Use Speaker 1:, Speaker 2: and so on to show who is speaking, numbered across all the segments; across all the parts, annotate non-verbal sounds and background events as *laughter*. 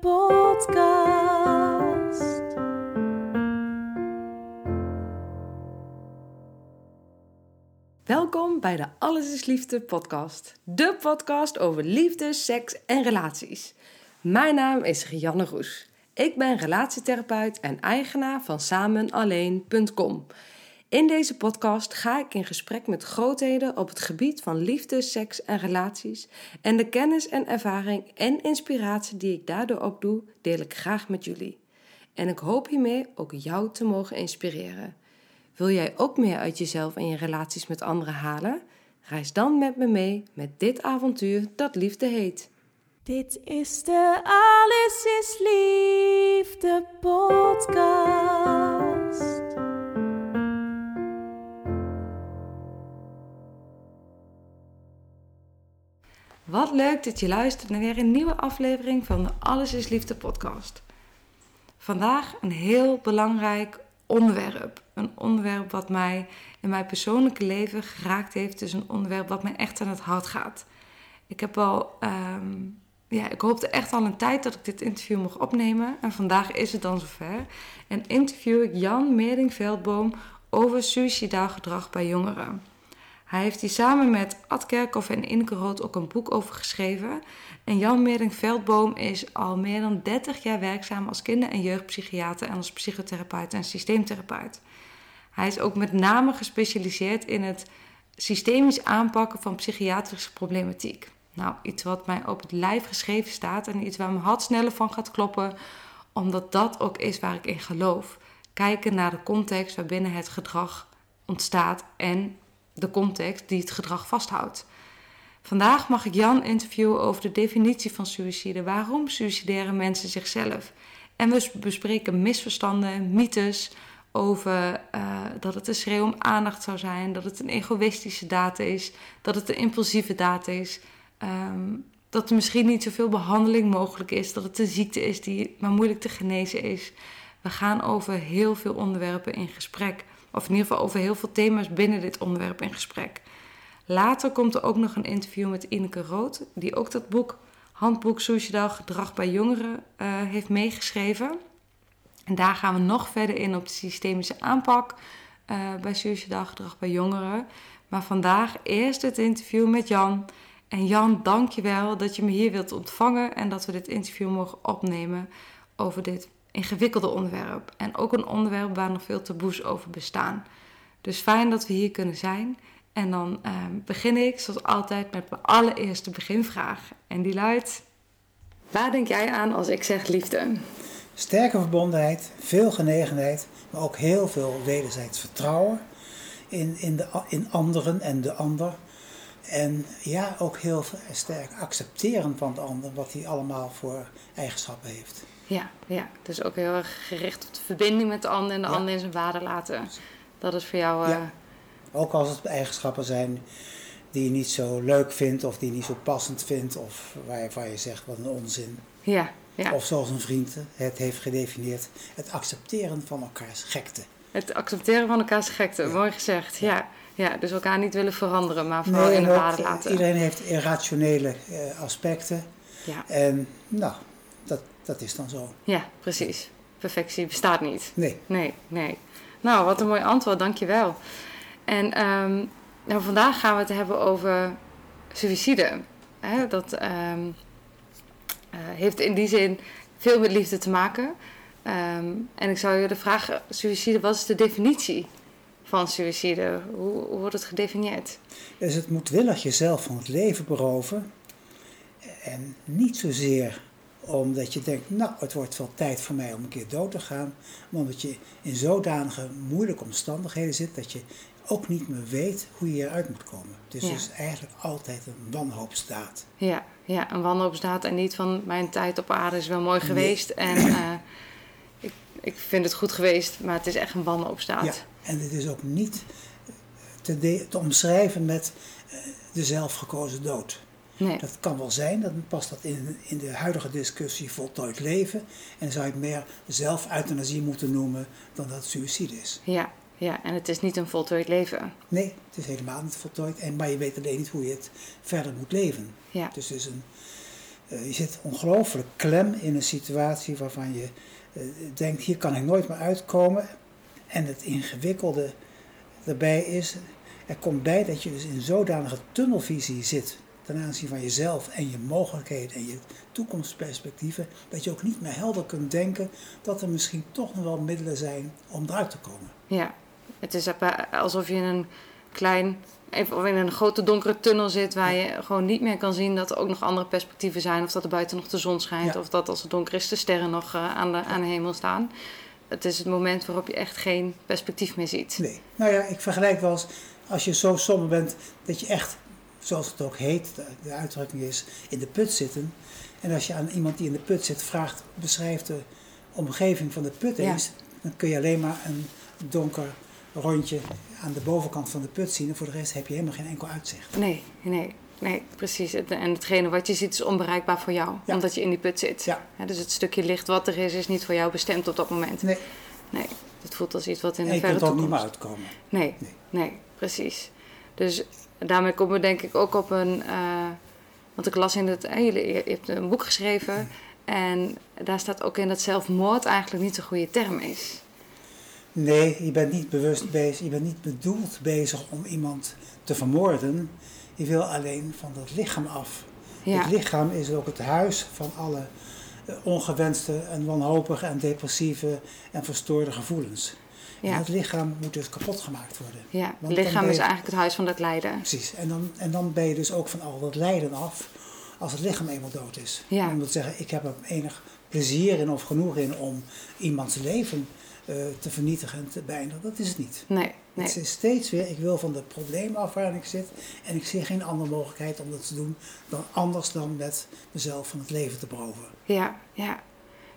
Speaker 1: podcast.
Speaker 2: Welkom bij de Alles is Liefde podcast. De podcast over liefde, seks en relaties. Mijn naam is Rianne Roes. Ik ben relatietherapeut en eigenaar van samenalleen.com. In deze podcast ga ik in gesprek met grootheden op het gebied van liefde, seks en relaties. En de kennis en ervaring en inspiratie die ik daardoor opdoe, deel ik graag met jullie. En ik hoop hiermee ook jou te mogen inspireren. Wil jij ook meer uit jezelf en je relaties met anderen halen? Reis dan met me mee met dit avontuur dat liefde heet.
Speaker 1: Dit is de Alles is Liefde podcast.
Speaker 2: Wat leuk dat je luistert naar weer een nieuwe aflevering van de Alles is Liefde podcast. Vandaag een heel belangrijk onderwerp. Een onderwerp wat mij in mijn persoonlijke leven geraakt heeft. Dus een onderwerp wat mij echt aan het hart gaat. Ik heb al, ehm, ja, ik hoopte echt al een tijd dat ik dit interview mocht opnemen. En vandaag is het dan zover. En interview ik Jan Meerding-Veldboom over suicidaal gedrag bij jongeren. Hij heeft hier samen met Ad Kerkhoff en Inke Rood ook een boek over geschreven. En Jan Meerding Veldboom is al meer dan 30 jaar werkzaam als kinder- en jeugdpsychiater en als psychotherapeut en systeemtherapeut. Hij is ook met name gespecialiseerd in het systemisch aanpakken van psychiatrische problematiek. Nou, iets wat mij op het lijf geschreven staat en iets waar mijn hart sneller van gaat kloppen, omdat dat ook is waar ik in geloof. Kijken naar de context waarbinnen het gedrag ontstaat en de context die het gedrag vasthoudt. Vandaag mag ik Jan interviewen over de definitie van suïcide. Waarom suicideren mensen zichzelf? En we bespreken misverstanden, mythes over uh, dat het een schreeuw om aandacht zou zijn, dat het een egoïstische daad is, dat het een impulsieve daad is, um, dat er misschien niet zoveel behandeling mogelijk is, dat het een ziekte is die maar moeilijk te genezen is. We gaan over heel veel onderwerpen in gesprek, of in ieder geval over heel veel thema's binnen dit onderwerp in gesprek. Later komt er ook nog een interview met Ineke Rood, die ook dat boek Handboek Suicidaal Gedrag bij Jongeren uh, heeft meegeschreven. En daar gaan we nog verder in op de systemische aanpak uh, bij suicidaal gedrag bij jongeren. Maar vandaag eerst het interview met Jan. En Jan, dank je wel dat je me hier wilt ontvangen en dat we dit interview mogen opnemen over dit ingewikkelde onderwerp. En ook een onderwerp waar nog veel taboes over bestaan. Dus fijn dat we hier kunnen zijn. En dan uh, begin ik, zoals altijd, met mijn allereerste beginvraag. En die luidt: Waar denk jij aan als ik zeg liefde?
Speaker 3: Sterke verbondenheid, veel genegenheid, maar ook heel veel wederzijds vertrouwen in, in, de, in anderen en de ander. En ja, ook heel sterk accepteren van de ander, wat hij allemaal voor eigenschappen heeft.
Speaker 2: Ja, ja, dus ook heel erg gericht op de verbinding met de ander en de ander in zijn waarde laten. Dat is voor jou. Uh... Ja.
Speaker 3: Ook als het eigenschappen zijn die je niet zo leuk vindt of die je niet zo passend vindt of waarvan je zegt wat een onzin.
Speaker 2: Ja, ja.
Speaker 3: Of zoals een vriend het heeft gedefinieerd, het accepteren van elkaars gekte.
Speaker 2: Het accepteren van elkaars gekte, mooi gezegd. Ja. ja. dus elkaar niet willen veranderen, maar vooral in de waarde laten.
Speaker 3: Iedereen heeft irrationele uh, aspecten. Ja. En nou, dat, is dan zo.
Speaker 2: Ja, precies. Perfectie bestaat niet.
Speaker 3: Nee.
Speaker 2: Nee, nee. Nou, wat een mooi antwoord, dankjewel. En um, nou, vandaag gaan we het hebben over suïcide. Hè, dat um, uh, heeft in die zin veel met liefde te maken. Um, en ik zou je de vraag, suïcide, wat is de definitie van suïcide? Hoe, hoe wordt het gedefinieerd?
Speaker 3: Dus het moedwillig jezelf van het leven beroven. En niet zozeer omdat je denkt, nou, het wordt wel tijd voor mij om een keer dood te gaan. Maar omdat je in zodanige moeilijke omstandigheden zit dat je ook niet meer weet hoe je eruit moet komen. Dus ja. het is eigenlijk altijd een wanhoopsdaad.
Speaker 2: Ja, ja, een wanhoopsdaad en niet van mijn tijd op aarde is wel mooi geweest. En *clears throat* uh, ik vind het goed geweest, maar het is echt een wanhoopstaat.
Speaker 3: Ja, en het is ook niet te, de- te omschrijven met eh, de zelfgekozen dood.
Speaker 2: Nee.
Speaker 3: Dat kan wel zijn, dan past dat in, in de huidige discussie voltooid leven. En zou je het meer zelf-euthanasie moeten noemen dan dat het suïcide is.
Speaker 2: Ja, ja, en het is niet een voltooid leven.
Speaker 3: Nee, het is helemaal niet voltooid. En, maar je weet alleen niet hoe je het verder moet leven.
Speaker 2: Ja,
Speaker 3: Dus is een, eh, je zit ongelooflijk klem in een situatie waarvan je eh, denkt, hier kan ik nooit meer uitkomen. En het ingewikkelde daarbij is, er komt bij dat je dus in zodanige tunnelvisie zit ten aanzien van jezelf en je mogelijkheden en je toekomstperspectieven, dat je ook niet meer helder kunt denken dat er misschien toch nog wel middelen zijn om eruit te komen.
Speaker 2: ja. Het is alsof je in een klein, of in een grote donkere tunnel zit waar je gewoon niet meer kan zien dat er ook nog andere perspectieven zijn. Of dat er buiten nog de zon schijnt.
Speaker 3: Ja.
Speaker 2: Of dat als het donker is de sterren nog eh, aan, de, aan de hemel staan. Het is het moment waarop je echt geen perspectief meer ziet.
Speaker 3: Nee. Nou ja, ik vergelijk wel eens, als je zo somber bent, dat je echt, zoals het ook heet, de, uitdrukking is, in de put zitten. En als je aan iemand die in de put zit vraagt, beschrijf de omgeving van de put
Speaker 2: Ja.
Speaker 3: eens, dan kun je alleen maar een donker rondje aan de bovenkant van de put zien. En voor de rest heb je helemaal geen enkel uitzicht.
Speaker 2: Nee, nee, nee, precies. En hetgene wat je ziet is onbereikbaar voor jou,
Speaker 3: Ja.
Speaker 2: omdat je in die put zit.
Speaker 3: Ja.
Speaker 2: Dus het stukje licht wat er is, is niet voor jou bestemd op dat moment.
Speaker 3: Nee,
Speaker 2: Nee, het voelt als iets wat in
Speaker 3: en
Speaker 2: de
Speaker 3: je
Speaker 2: verre
Speaker 3: kunt er ook niet
Speaker 2: toekomst...
Speaker 3: meer uitkomen.
Speaker 2: Nee,
Speaker 3: Nee.
Speaker 2: nee, precies. Dus daarmee komen we denk ik ook op een... eh, want ik las in het... eh, jullie- je, hebt een boek geschreven en daar staat ook in dat zelfmoord eigenlijk niet een goede term is.
Speaker 3: Nee, je bent niet bewust bezig, je bent niet bedoeld bezig om iemand te vermoorden. Je wil alleen van dat lichaam af.
Speaker 2: Ja,
Speaker 3: Het lichaam is ook het huis van alle eh, ongewenste en wanhopige en depressieve en verstoorde gevoelens. En
Speaker 2: ja,
Speaker 3: het lichaam moet dus kapot gemaakt worden.
Speaker 2: ja. Het lichaam is eigenlijk het huis van dat lijden.
Speaker 3: Precies. En dan, en dan ben je dus ook van al dat lijden af als het lichaam eenmaal dood is.
Speaker 2: Ja.
Speaker 3: Om te zeggen, ik heb er enig plezier in of genoeg in om iemands leven eh, te vernietigen en te beëindigen. Dat is het niet.
Speaker 2: Nee, nee.
Speaker 3: Het is steeds weer, ik wil van het probleem af waarin ik zit. En ik zie geen andere mogelijkheid om dat te doen dan anders dan met mezelf van het leven te beroven.
Speaker 2: Ja, ja.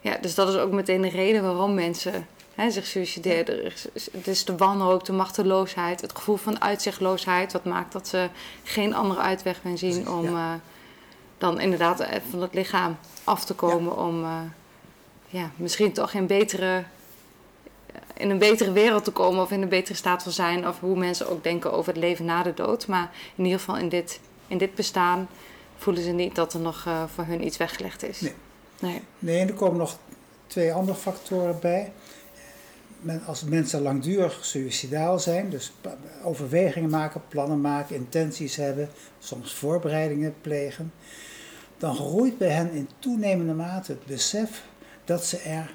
Speaker 2: ja, dus dat is ook meteen de reden waarom mensen hè, zich suicideren. Er is- Het is de wanhoop, de machteloosheid, het gevoel van uitzichtloosheid... wat maakt dat ze geen andere uitweg meer zien om eh, dan inderdaad eh, van het lichaam af te komen... om eh, ja, misschien toch in, betere, in een betere wereld te komen of in een betere staat van zijn... of hoe mensen ook denken over het leven na de dood. Maar in ieder geval in dit, in dit bestaan voelen ze niet dat er nog eh, voor hun iets weggelegd is.
Speaker 3: Nee.
Speaker 2: Nee.
Speaker 3: Nee, en er komen nog twee andere factoren bij. Men, als mensen langdurig suicidaal zijn, dus overwegingen maken, plannen maken, intenties hebben, soms voorbereidingen plegen, dan groeit bij hen in toenemende mate het besef dat ze er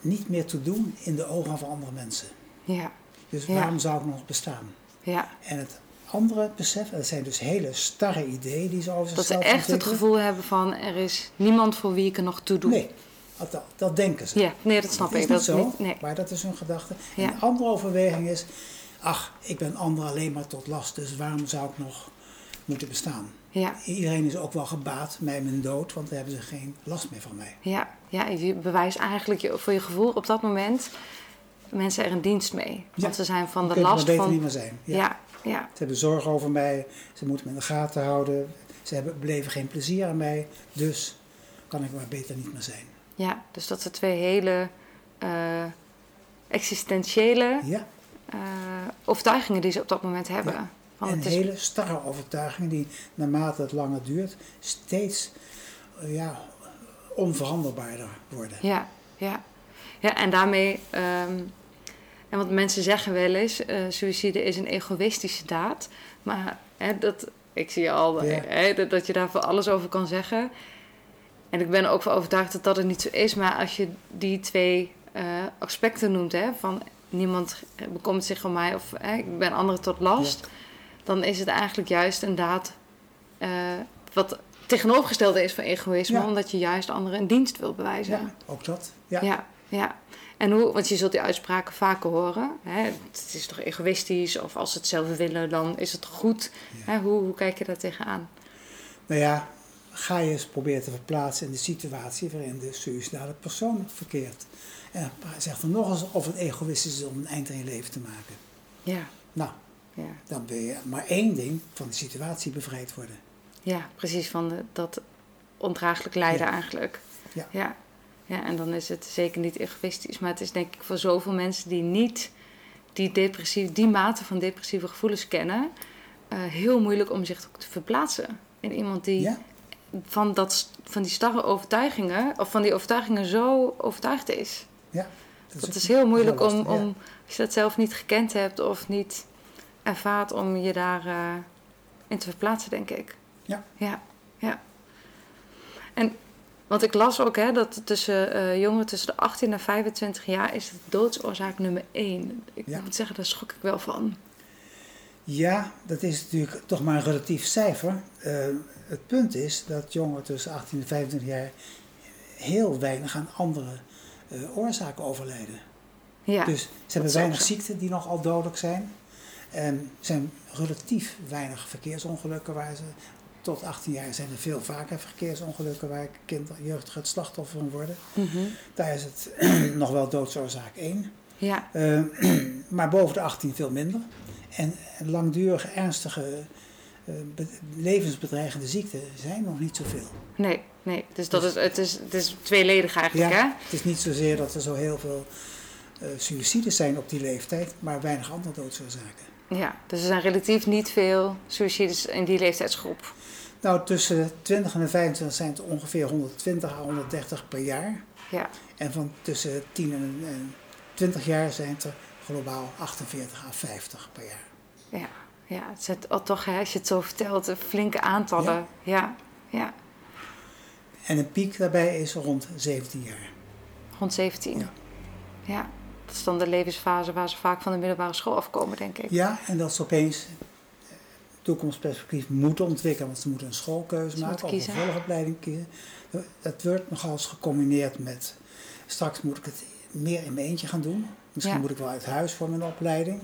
Speaker 3: niet meer toe doen in de ogen van andere mensen.
Speaker 2: Ja,
Speaker 3: Dus
Speaker 2: Ja.
Speaker 3: waarom zou ik nog bestaan?
Speaker 2: ja.
Speaker 3: En het andere besef, en dat zijn dus hele starre ideeën die ze over
Speaker 2: Dat ze
Speaker 3: zichzelf
Speaker 2: echt het gevoel hebben van er is niemand voor wie ik er nog toe doe.
Speaker 3: Nee, dat, dat denken ze.
Speaker 2: Ja, nee, dat snap
Speaker 3: dat is
Speaker 2: ik.
Speaker 3: niet
Speaker 2: Dat
Speaker 3: zo,
Speaker 2: niet, nee.
Speaker 3: maar dat is hun gedachte. En een andere overweging is, ach, ik ben anderen alleen maar tot last, dus waarom zou ik nog moeten bestaan?
Speaker 2: Ja,
Speaker 3: Iedereen is ook wel gebaat bij mijn dood, want dan hebben ze geen last meer van mij.
Speaker 2: ja, ja, je bewijst eigenlijk je, voor je gevoel op dat moment mensen er een dienst mee. Want
Speaker 3: Ja,
Speaker 2: ze zijn van de
Speaker 3: kunnen
Speaker 2: last
Speaker 3: we beter
Speaker 2: van...
Speaker 3: niet meer zijn. Ja.
Speaker 2: Ja, ja,
Speaker 3: Ze hebben zorgen over mij, ze moeten me in de gaten houden, ze hebben, beleven geen plezier aan mij, dus kan ik maar beter niet meer zijn.
Speaker 2: Ja. Dus dat zijn twee hele eh, existentiële
Speaker 3: Ja,
Speaker 2: eh, overtuigingen die ze op dat moment hebben.
Speaker 3: Ja.
Speaker 2: Want
Speaker 3: en
Speaker 2: het is
Speaker 3: hele starre overtuigingen die naarmate het langer duurt steeds eh, ja, onveranderbaarder worden.
Speaker 2: Ja, ja. ja en daarmee, ehm, en wat mensen zeggen wel eens, suïcide is een egoïstische daad. Maar hè, dat, ik zie al
Speaker 3: Ja.
Speaker 2: hè, dat, dat je daar voor alles over kan zeggen. En ik ben er ook van overtuigd dat dat het niet zo is. Maar als je die twee eh, aspecten noemt, hè, van niemand bekomt zich om mij of hè, ik ben anderen tot last, dan is het eigenlijk juist een daad eh, wat tegenovergestelde is van egoïsme,
Speaker 3: Ja.
Speaker 2: omdat je juist anderen een dienst wil bewijzen.
Speaker 3: Ja, ook dat. Ja.
Speaker 2: Ja, ja. En hoe, want je zult die uitspraken vaker horen. Hè? Het is toch egoïstisch, of als ze het zelf willen, dan is het goed. Hè? Hoe, hoe kijk je daar tegenaan?
Speaker 3: Nou ja, ga je eens proberen te verplaatsen in de situatie waarin de suïcidale persoon verkeert. En zeg dan nog eens of het egoïstisch is om een eind aan je leven te maken.
Speaker 2: Ja,
Speaker 3: Nou,
Speaker 2: ja.
Speaker 3: dan wil je maar één ding van de situatie bevrijd worden.
Speaker 2: Ja, precies, van de, dat ondraaglijk lijden
Speaker 3: Ja.
Speaker 2: eigenlijk.
Speaker 3: Ja.
Speaker 2: ja. Ja, en dan is het zeker niet egoïstisch. Maar het is denk ik voor zoveel mensen die niet die, depressief, die mate van depressieve gevoelens kennen... eh, heel moeilijk om zich te verplaatsen in iemand die
Speaker 3: Ja?
Speaker 2: Van, dat, van die starre overtuigingen... of van die overtuigingen zo overtuigd is.
Speaker 3: Ja.
Speaker 2: Dat is heel moeilijk
Speaker 3: heel
Speaker 2: om,
Speaker 3: ja.
Speaker 2: om, als je dat zelf niet gekend hebt of niet ervaart, om je daar eh, in te verplaatsen, denk ik.
Speaker 3: Ja.
Speaker 2: Ja, ja. En, want ik las ook hè, dat tussen eh, jongeren tussen de 18 en 25 jaar is het doodsoorzaak nummer 1. Ik
Speaker 3: Ja.
Speaker 2: moet zeggen, daar schrok ik wel van.
Speaker 3: Ja, dat is natuurlijk toch maar een relatief cijfer. Eh, het punt is dat jongeren tussen 18 en 25 jaar heel weinig aan andere eh, oorzaken overlijden.
Speaker 2: Ja,
Speaker 3: dus ze hebben weinig ziekten die nogal dodelijk zijn. En er zijn relatief weinig verkeersongelukken waar ze... Tot 18 jaar zijn er veel vaker verkeersongelukken waar kinderen, jeugdigen het slachtoffer van worden.
Speaker 2: Mhm.
Speaker 3: Daar is het *clears throat* nog wel doodsoorzaak 1.
Speaker 2: ja,
Speaker 3: Eh, *clears throat* maar boven de 18 veel minder. En langdurige, ernstige, eh, be- levensbedreigende ziekten zijn nog niet zoveel.
Speaker 2: nee, nee. Dus dat is, het, is, het is tweeledig eigenlijk,
Speaker 3: Ja,
Speaker 2: hè?
Speaker 3: het is niet zozeer dat er zo heel veel eh suïcides zijn op die leeftijd, maar weinig andere doodsoorzaken.
Speaker 2: Ja, dus er zijn relatief niet veel suicides in die leeftijdsgroep.
Speaker 3: Nou, tussen 20 en 25 zijn het ongeveer 120 à 130 per jaar.
Speaker 2: Ja,
Speaker 3: En van tussen 10 en, en 20 jaar zijn het er globaal 48 à 50 per jaar.
Speaker 2: ja, ja. Het zijn oh, toch, hè, als je het zo vertelt, eh, flinke aantallen. Ja, ja.
Speaker 3: En een piek daarbij is rond 17 jaar.
Speaker 2: Rond 17.
Speaker 3: Ja.
Speaker 2: Ja. Dat is dan de levensfase waar ze vaak van de middelbare school afkomen, denk ik.
Speaker 3: Ja, en dat ze opeens eh, toekomstperspectief moeten ontwikkelen, want ze moeten een schoolkeuze
Speaker 2: Ze
Speaker 3: maken of een
Speaker 2: kiezen.
Speaker 3: volgopleiding kiezen. Dat wordt nogal eens gecombineerd met, straks moet ik het meer in mijn eentje gaan doen. Misschien
Speaker 2: Ja.
Speaker 3: moet ik wel uit huis voor mijn opleiding.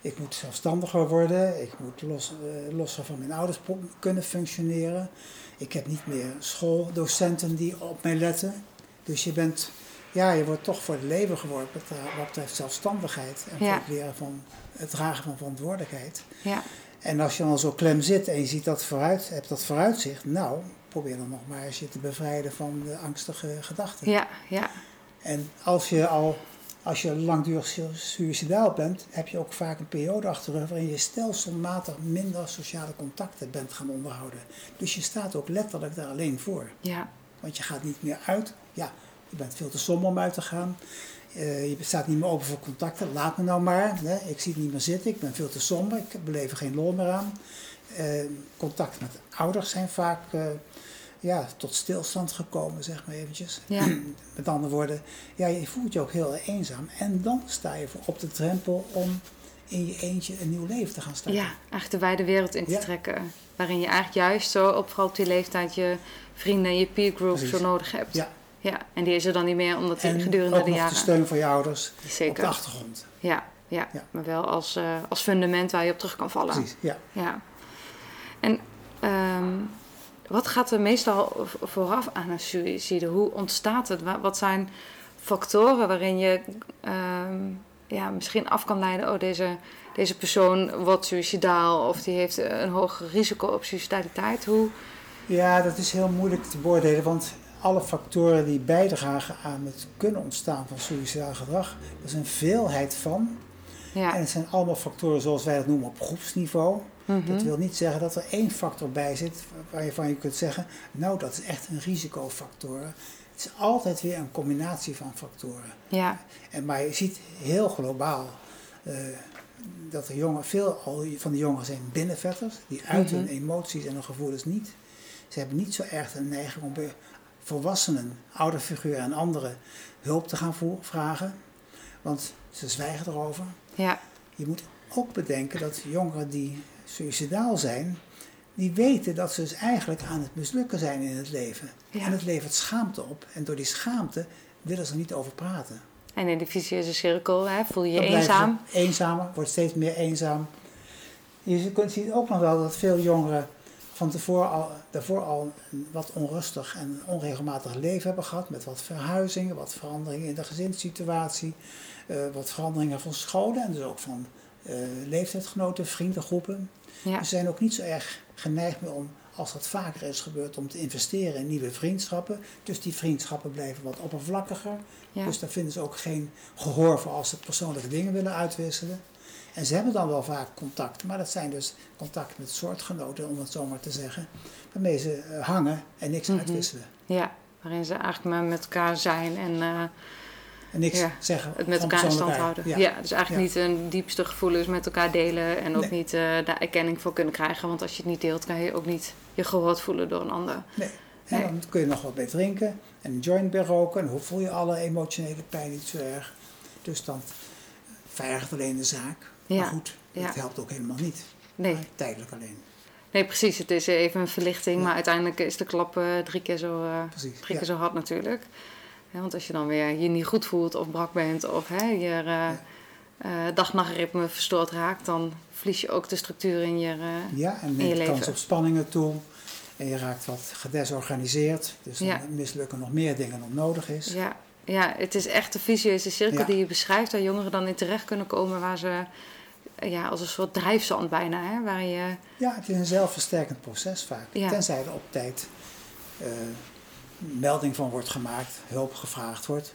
Speaker 3: Ik moet zelfstandiger worden, ik moet los, eh, losser van mijn ouders kunnen functioneren. Ik heb niet meer schooldocenten die op mij letten. Dus je bent, ja, je wordt toch voor het leven geworpen wat wat betreft zelfstandigheid en
Speaker 2: Ja.
Speaker 3: het leren van het dragen van verantwoordelijkheid.
Speaker 2: Ja,
Speaker 3: En als je dan zo klem zit en je ziet dat vooruit, hebt dat vooruitzicht, nou, probeer dan nog maar eens je te bevrijden van de angstige gedachten.
Speaker 2: ja, ja.
Speaker 3: En als je al, als je langdurig su- suïcidaal bent, heb je ook vaak een periode achter de rug waarin je stelselmatig minder sociale contacten bent gaan onderhouden. Dus je staat ook letterlijk daar alleen voor.
Speaker 2: ja.
Speaker 3: Want je gaat niet meer uit. Ja, je bent veel te somber om uit te gaan. Eh, je staat niet meer open voor contacten. Laat me nou maar. Hè. Ik zie het niet meer zitten. Ik ben veel te somber. Ik beleef er geen lol meer aan. Eh, contacten met ouders zijn vaak eh, ja, tot stilstand gekomen, zeg maar eventjes.
Speaker 2: Ja. *clears throat*
Speaker 3: Met andere woorden, ja, je voelt je ook heel eenzaam. En dan sta je voor op de drempel om in je eentje een nieuw leven te gaan starten.
Speaker 2: Ja, eigenlijk de wijde wereld in te
Speaker 3: Ja.
Speaker 2: trekken. Waarin je eigenlijk juist zo, op, vooral op die leeftijd, je vrienden en je peer group
Speaker 3: Precies.
Speaker 2: zo nodig hebt.
Speaker 3: Ja.
Speaker 2: ja. En die is er dan niet meer, omdat die
Speaker 3: En
Speaker 2: gedurende de jaren...
Speaker 3: de steun van je ouders op de
Speaker 2: Zeker.
Speaker 3: achtergrond.
Speaker 2: Ja, ja,
Speaker 3: Ja.
Speaker 2: maar wel als, eh, als fundament waar je op terug kan vallen.
Speaker 3: Precies, ja.
Speaker 2: Ja. En ehm, wat gaat er meestal vooraf aan een suïcide? Hoe ontstaat het? Wa- Wat zijn factoren waarin je ehm, ja, misschien af kan leiden... oh, deze, deze persoon wordt suïcidaal of die heeft een hoger risico op suicidaliteit. Hoe...
Speaker 3: Ja, dat is heel moeilijk te beoordelen, want alle factoren die bijdragen aan het kunnen ontstaan van suicidaal gedrag, dat is een veelheid van.
Speaker 2: Ja.
Speaker 3: En het zijn allemaal factoren zoals wij dat noemen op groepsniveau.
Speaker 2: Mhm.
Speaker 3: Dat wil niet zeggen dat er één factor bij zit waarvan je kunt zeggen, nou dat is echt een risicofactor. Het is altijd weer een combinatie van factoren.
Speaker 2: ja,
Speaker 3: En, maar je ziet heel globaal eh, dat de jongen, veel van de jongeren zijn binnenvetters. Die uiten
Speaker 2: Mhm.
Speaker 3: hun emoties en hun gevoelens niet. Ze hebben niet zo erg de neiging om bij volwassenen, ouderfiguren en anderen hulp te gaan vragen. Want ze zwijgen erover.
Speaker 2: ja,
Speaker 3: Je moet ook bedenken dat jongeren die suicidaal zijn, die weten dat ze dus eigenlijk aan het mislukken zijn in het leven.
Speaker 2: Ja.
Speaker 3: En het levert schaamte op. En door die schaamte willen ze er niet over praten.
Speaker 2: En in de vicieuze cirkel hè, voel je je eenzaam.
Speaker 3: Eenzamer, wordt steeds meer eenzaam. Je kunt zien ook nog wel dat veel jongeren van tevoren al, daarvoor al een wat onrustig en onregelmatig leven hebben gehad. Met wat verhuizingen, wat veranderingen in de gezinssituatie. eh, wat veranderingen van scholen en dus ook van eh leeftijdsgenoten, vriendengroepen.
Speaker 2: Ja.
Speaker 3: Ze zijn ook niet zo erg geneigd meer om, als dat vaker is gebeurd, om te investeren in nieuwe vriendschappen. Dus die vriendschappen blijven wat oppervlakkiger.
Speaker 2: Ja.
Speaker 3: Dus daar vinden ze ook geen gehoor voor als ze persoonlijke dingen willen uitwisselen. En ze hebben dan wel vaak contacten, maar dat zijn dus contacten met soortgenoten, om het zo maar te zeggen, waarmee ze eh, hangen en niks
Speaker 2: Mhm.
Speaker 3: uitwisselen.
Speaker 2: ja, waarin ze eigenlijk maar met elkaar zijn en eh,
Speaker 3: En niks
Speaker 2: Ja,
Speaker 3: zeggen.
Speaker 2: het met elkaar in stand houden. Ja. dus eigenlijk niet een diepste gevoelens met elkaar delen en ook
Speaker 3: Nee.
Speaker 2: niet eh, daar erkenning voor kunnen krijgen. Want als je het niet deelt, kan je ook niet je gehoord voelen door een ander.
Speaker 3: Nee. En dan kun je nog wat bij drinken en een joint bij roken. En dan voel je alle emotionele pijn niet zo erg. Dus dan verergert alleen de zaak.
Speaker 2: Ja,
Speaker 3: Maar goed,
Speaker 2: ja.
Speaker 3: het helpt ook helemaal niet.
Speaker 2: Nee,
Speaker 3: Maar tijdelijk alleen.
Speaker 2: nee precies. Het is even een verlichting,
Speaker 3: Ja.
Speaker 2: maar uiteindelijk is de klap eh, drie keer zo, eh, drie keer zo hard natuurlijk. Want als je dan weer je niet goed voelt of brak bent of hè, je eh, dag-nachtritme verstoord raakt, dan verlies je ook de structuur in je. eh,
Speaker 3: Ja, en neemt kans op spanningen toe. En je raakt wat gedesorganiseerd. Dus dan
Speaker 2: Ja.
Speaker 3: mislukken nog meer dingen dan nodig is.
Speaker 2: Ja, ja, het is echt een vicieuze cirkel
Speaker 3: Ja.
Speaker 2: die je beschrijft, waar jongeren dan in terecht kunnen komen, waar ze ja, als een soort drijfzand bijna, hè, waar je.
Speaker 3: Ja, het is een zelfversterkend proces vaak.
Speaker 2: Ja.
Speaker 3: Tenzij er op tijd melding van wordt gemaakt, hulp gevraagd wordt.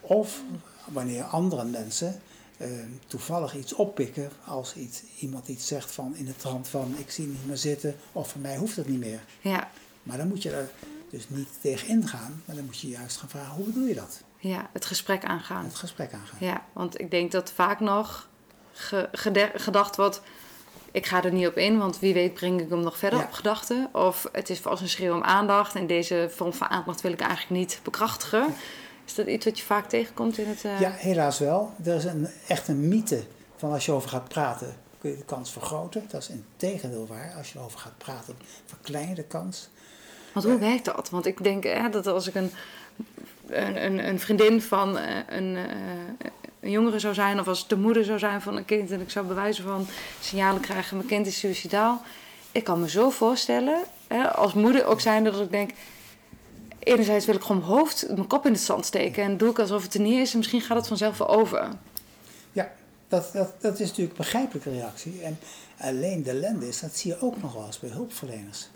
Speaker 3: Of wanneer andere mensen eh, toevallig iets oppikken als iets, iemand iets zegt van in de trant van ik zie niet meer zitten of voor mij hoeft het niet meer.
Speaker 2: Ja,
Speaker 3: Maar dan moet je er dus niet tegen ingaan, maar dan moet je juist gaan vragen hoe bedoel je dat?
Speaker 2: ja, het gesprek aangaan.
Speaker 3: Het gesprek aangaan.
Speaker 2: Ja, want ik denk dat vaak nog ge- gedacht wordt. Ik ga er niet op in, want wie weet breng ik hem nog verder
Speaker 3: Ja.
Speaker 2: op gedachten. Of het is vast een schreeuw om aandacht en deze vorm van aandacht wil ik eigenlijk niet bekrachtigen. Is dat iets wat je vaak tegenkomt in het... eh,
Speaker 3: Ja, helaas wel. Er is een, echt een mythe van als je over gaat praten kun je de kans vergroten. Dat is in tegendeel waar. Als je erover gaat praten verklein je de kans.
Speaker 2: Want hoe werkt dat? Want ik denk hè, dat als ik een, een, een, een vriendin van eh, een, eh, een jongere zou zijn, of als ik de moeder zou zijn van een kind en ik zou bewijzen van signalen krijgen: mijn kind is suicidaal. Ik kan me zo voorstellen, hè, als moeder ook zijn, dat ik denk. Enerzijds wil ik gewoon mijn hoofd, mijn kop in het zand steken en doe ik alsof het er niet is en misschien gaat het vanzelf wel over.
Speaker 3: Ja, dat, dat, dat is natuurlijk een begrijpelijke reactie. En alleen de ellende is, dat zie je ook nog wel eens bij hulpverleners.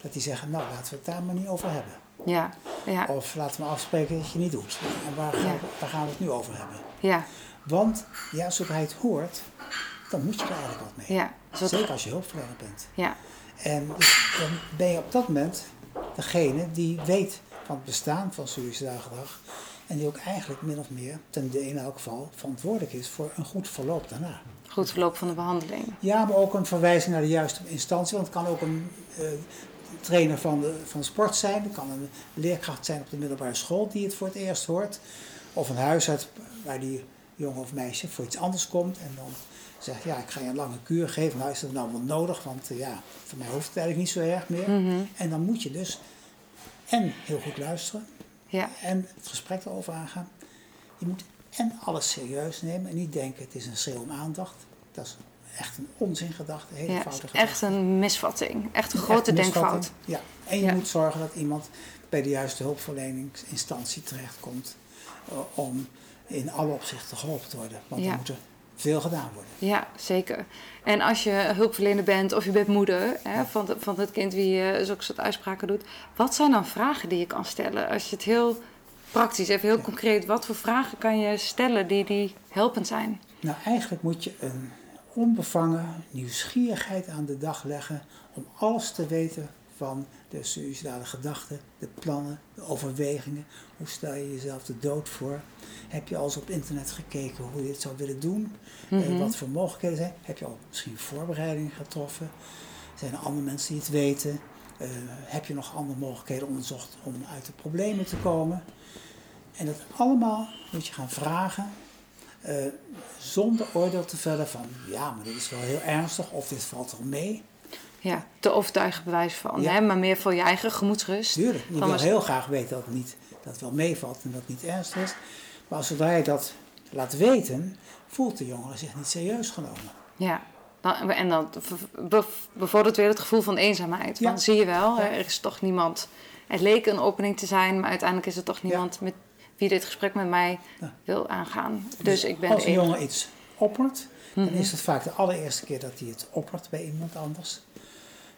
Speaker 3: Dat die zeggen, nou laten we het daar maar niet over hebben.
Speaker 2: Ja, ja,
Speaker 3: Of laten we afspreken dat je niet doet. En waar gaan,
Speaker 2: Ja.
Speaker 3: we, waar gaan we het nu over hebben?
Speaker 2: Ja,
Speaker 3: Want ja, zodra je het hoort, dan moet je er eigenlijk wat mee.
Speaker 2: ja.
Speaker 3: Zeker als je hulpverlener bent.
Speaker 2: ja,
Speaker 3: En dus dan ben je op dat moment degene die weet van het bestaan van suicidaal gedrag. En die ook eigenlijk min of meer, ten dele in elk geval, verantwoordelijk is voor een goed verloop daarna.
Speaker 2: goed verloop van de behandeling.
Speaker 3: Ja, maar ook een verwijzing naar de juiste instantie. Want het kan ook een eh, trainer van de, van sport zijn. Het kan een leerkracht zijn op de middelbare school die het voor het eerst hoort. Of een huisarts waar die jongen of meisje voor iets anders komt. En dan zegt, ja, ik ga je een lange kuur geven. Nou is dat nou wel nodig, want eh, ja, voor mij hoeft het eigenlijk niet zo erg meer.
Speaker 2: Mhm.
Speaker 3: En dan moet je dus en heel goed luisteren
Speaker 2: Ja,
Speaker 3: en het gesprek erover aangaan. Je moet en alles serieus nemen en niet denken het is een schreeuw om aandacht. Dat is echt een onzingedachte, een hele
Speaker 2: ja
Speaker 3: foute
Speaker 2: is echt
Speaker 3: gedachte.
Speaker 2: een misvatting. Echt een grote denkfout.
Speaker 3: Ja, en je
Speaker 2: Ja.
Speaker 3: moet zorgen dat iemand bij de juiste hulpverleningsinstantie terechtkomt om in alle opzichten geholpen te worden. Want
Speaker 2: Ja.
Speaker 3: er moet er veel gedaan worden.
Speaker 2: Ja, zeker. En als je hulpverlener bent of je bent moeder hè, van, de- van het kind wie eh, zulke soort uitspraken doet, wat zijn dan vragen die je kan stellen? Als je het heel praktisch, even heel
Speaker 3: Ja.
Speaker 2: concreet, wat voor vragen kan je stellen die, die helpend zijn?
Speaker 3: Nou, eigenlijk moet je een onbevangen nieuwsgierigheid aan de dag leggen om alles te weten van de suïcidale gedachten, de plannen, de overwegingen. Hoe stel je jezelf de dood voor? Heb je al eens op internet gekeken hoe je het zou willen doen? Eh,
Speaker 2: Mhm.
Speaker 3: wat voor mogelijkheden zijn? Heb je al misschien voorbereidingen getroffen? Zijn er andere mensen die het weten? Eh, heb je nog andere mogelijkheden onderzocht om uit de problemen te komen? En dat allemaal moet je gaan vragen eh, zonder oordeel te vellen van ja, maar dit is wel heel ernstig of dit valt wel mee.
Speaker 2: Ja, te overtuigen bewijs van,
Speaker 3: Ja.
Speaker 2: hè, maar meer voor je eigen gemoedsrust.
Speaker 3: Tuurlijk, je wil heel graag weten dat het, niet, dat het wel meevalt en dat het niet ernstig is. Maar zodra je dat laat weten, voelt de jongere zich niet serieus genomen.
Speaker 2: Ja, Dan, en dan bev- bevordert weer het gevoel van eenzaamheid.
Speaker 3: Ja.
Speaker 2: Want zie je wel,
Speaker 3: Ja.
Speaker 2: er is toch niemand. Het leek een opening te zijn, maar uiteindelijk is er toch niemand met wie dit gesprek met mij wil aangaan. Dus, ik ben
Speaker 3: als een jongen iets oppert, dan
Speaker 2: Mhm.
Speaker 3: is het vaak de allereerste keer dat hij het oppert bij iemand anders.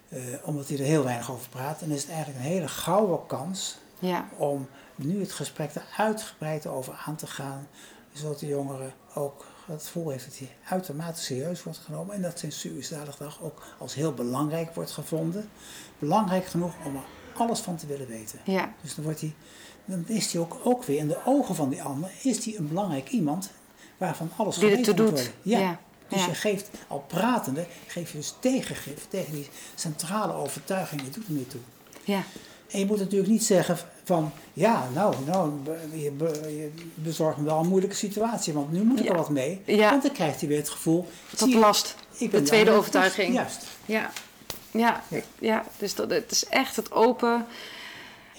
Speaker 3: Eh, omdat hij er heel weinig over praat. En is het eigenlijk een hele gouden kans
Speaker 2: Ja,
Speaker 3: om nu het gesprek er uitgebreid over aan te gaan. Zodat de jongere ook het gevoel heeft dat hij uitermate serieus wordt genomen. En dat zijn suïcidedag ook als heel belangrijk wordt gevonden. Belangrijk genoeg om er alles van te willen weten.
Speaker 2: ja,
Speaker 3: Dus dan, wordt hij, dan is hij ook, ook weer in de ogen van die ander, is hij een belangrijk iemand waarvan alles
Speaker 2: Die ertoe
Speaker 3: moet
Speaker 2: doet.
Speaker 3: Ja, Dus je geeft al pratende, geef je dus tegengif tegen die centrale overtuiging, je doet er niet toe.
Speaker 2: ja,
Speaker 3: En je moet natuurlijk niet zeggen van, ja, nou, nou je, je bezorgt me wel een moeilijke situatie, want nu moet ik
Speaker 2: Ja.
Speaker 3: er wat mee.
Speaker 2: Ja.
Speaker 3: Want dan krijgt hij weer het gevoel,
Speaker 2: tot
Speaker 3: je,
Speaker 2: last.
Speaker 3: ik
Speaker 2: De tweede overtuiging.
Speaker 3: Juist.
Speaker 2: Ja, ja,
Speaker 3: Ja.
Speaker 2: dus dat, het is echt het open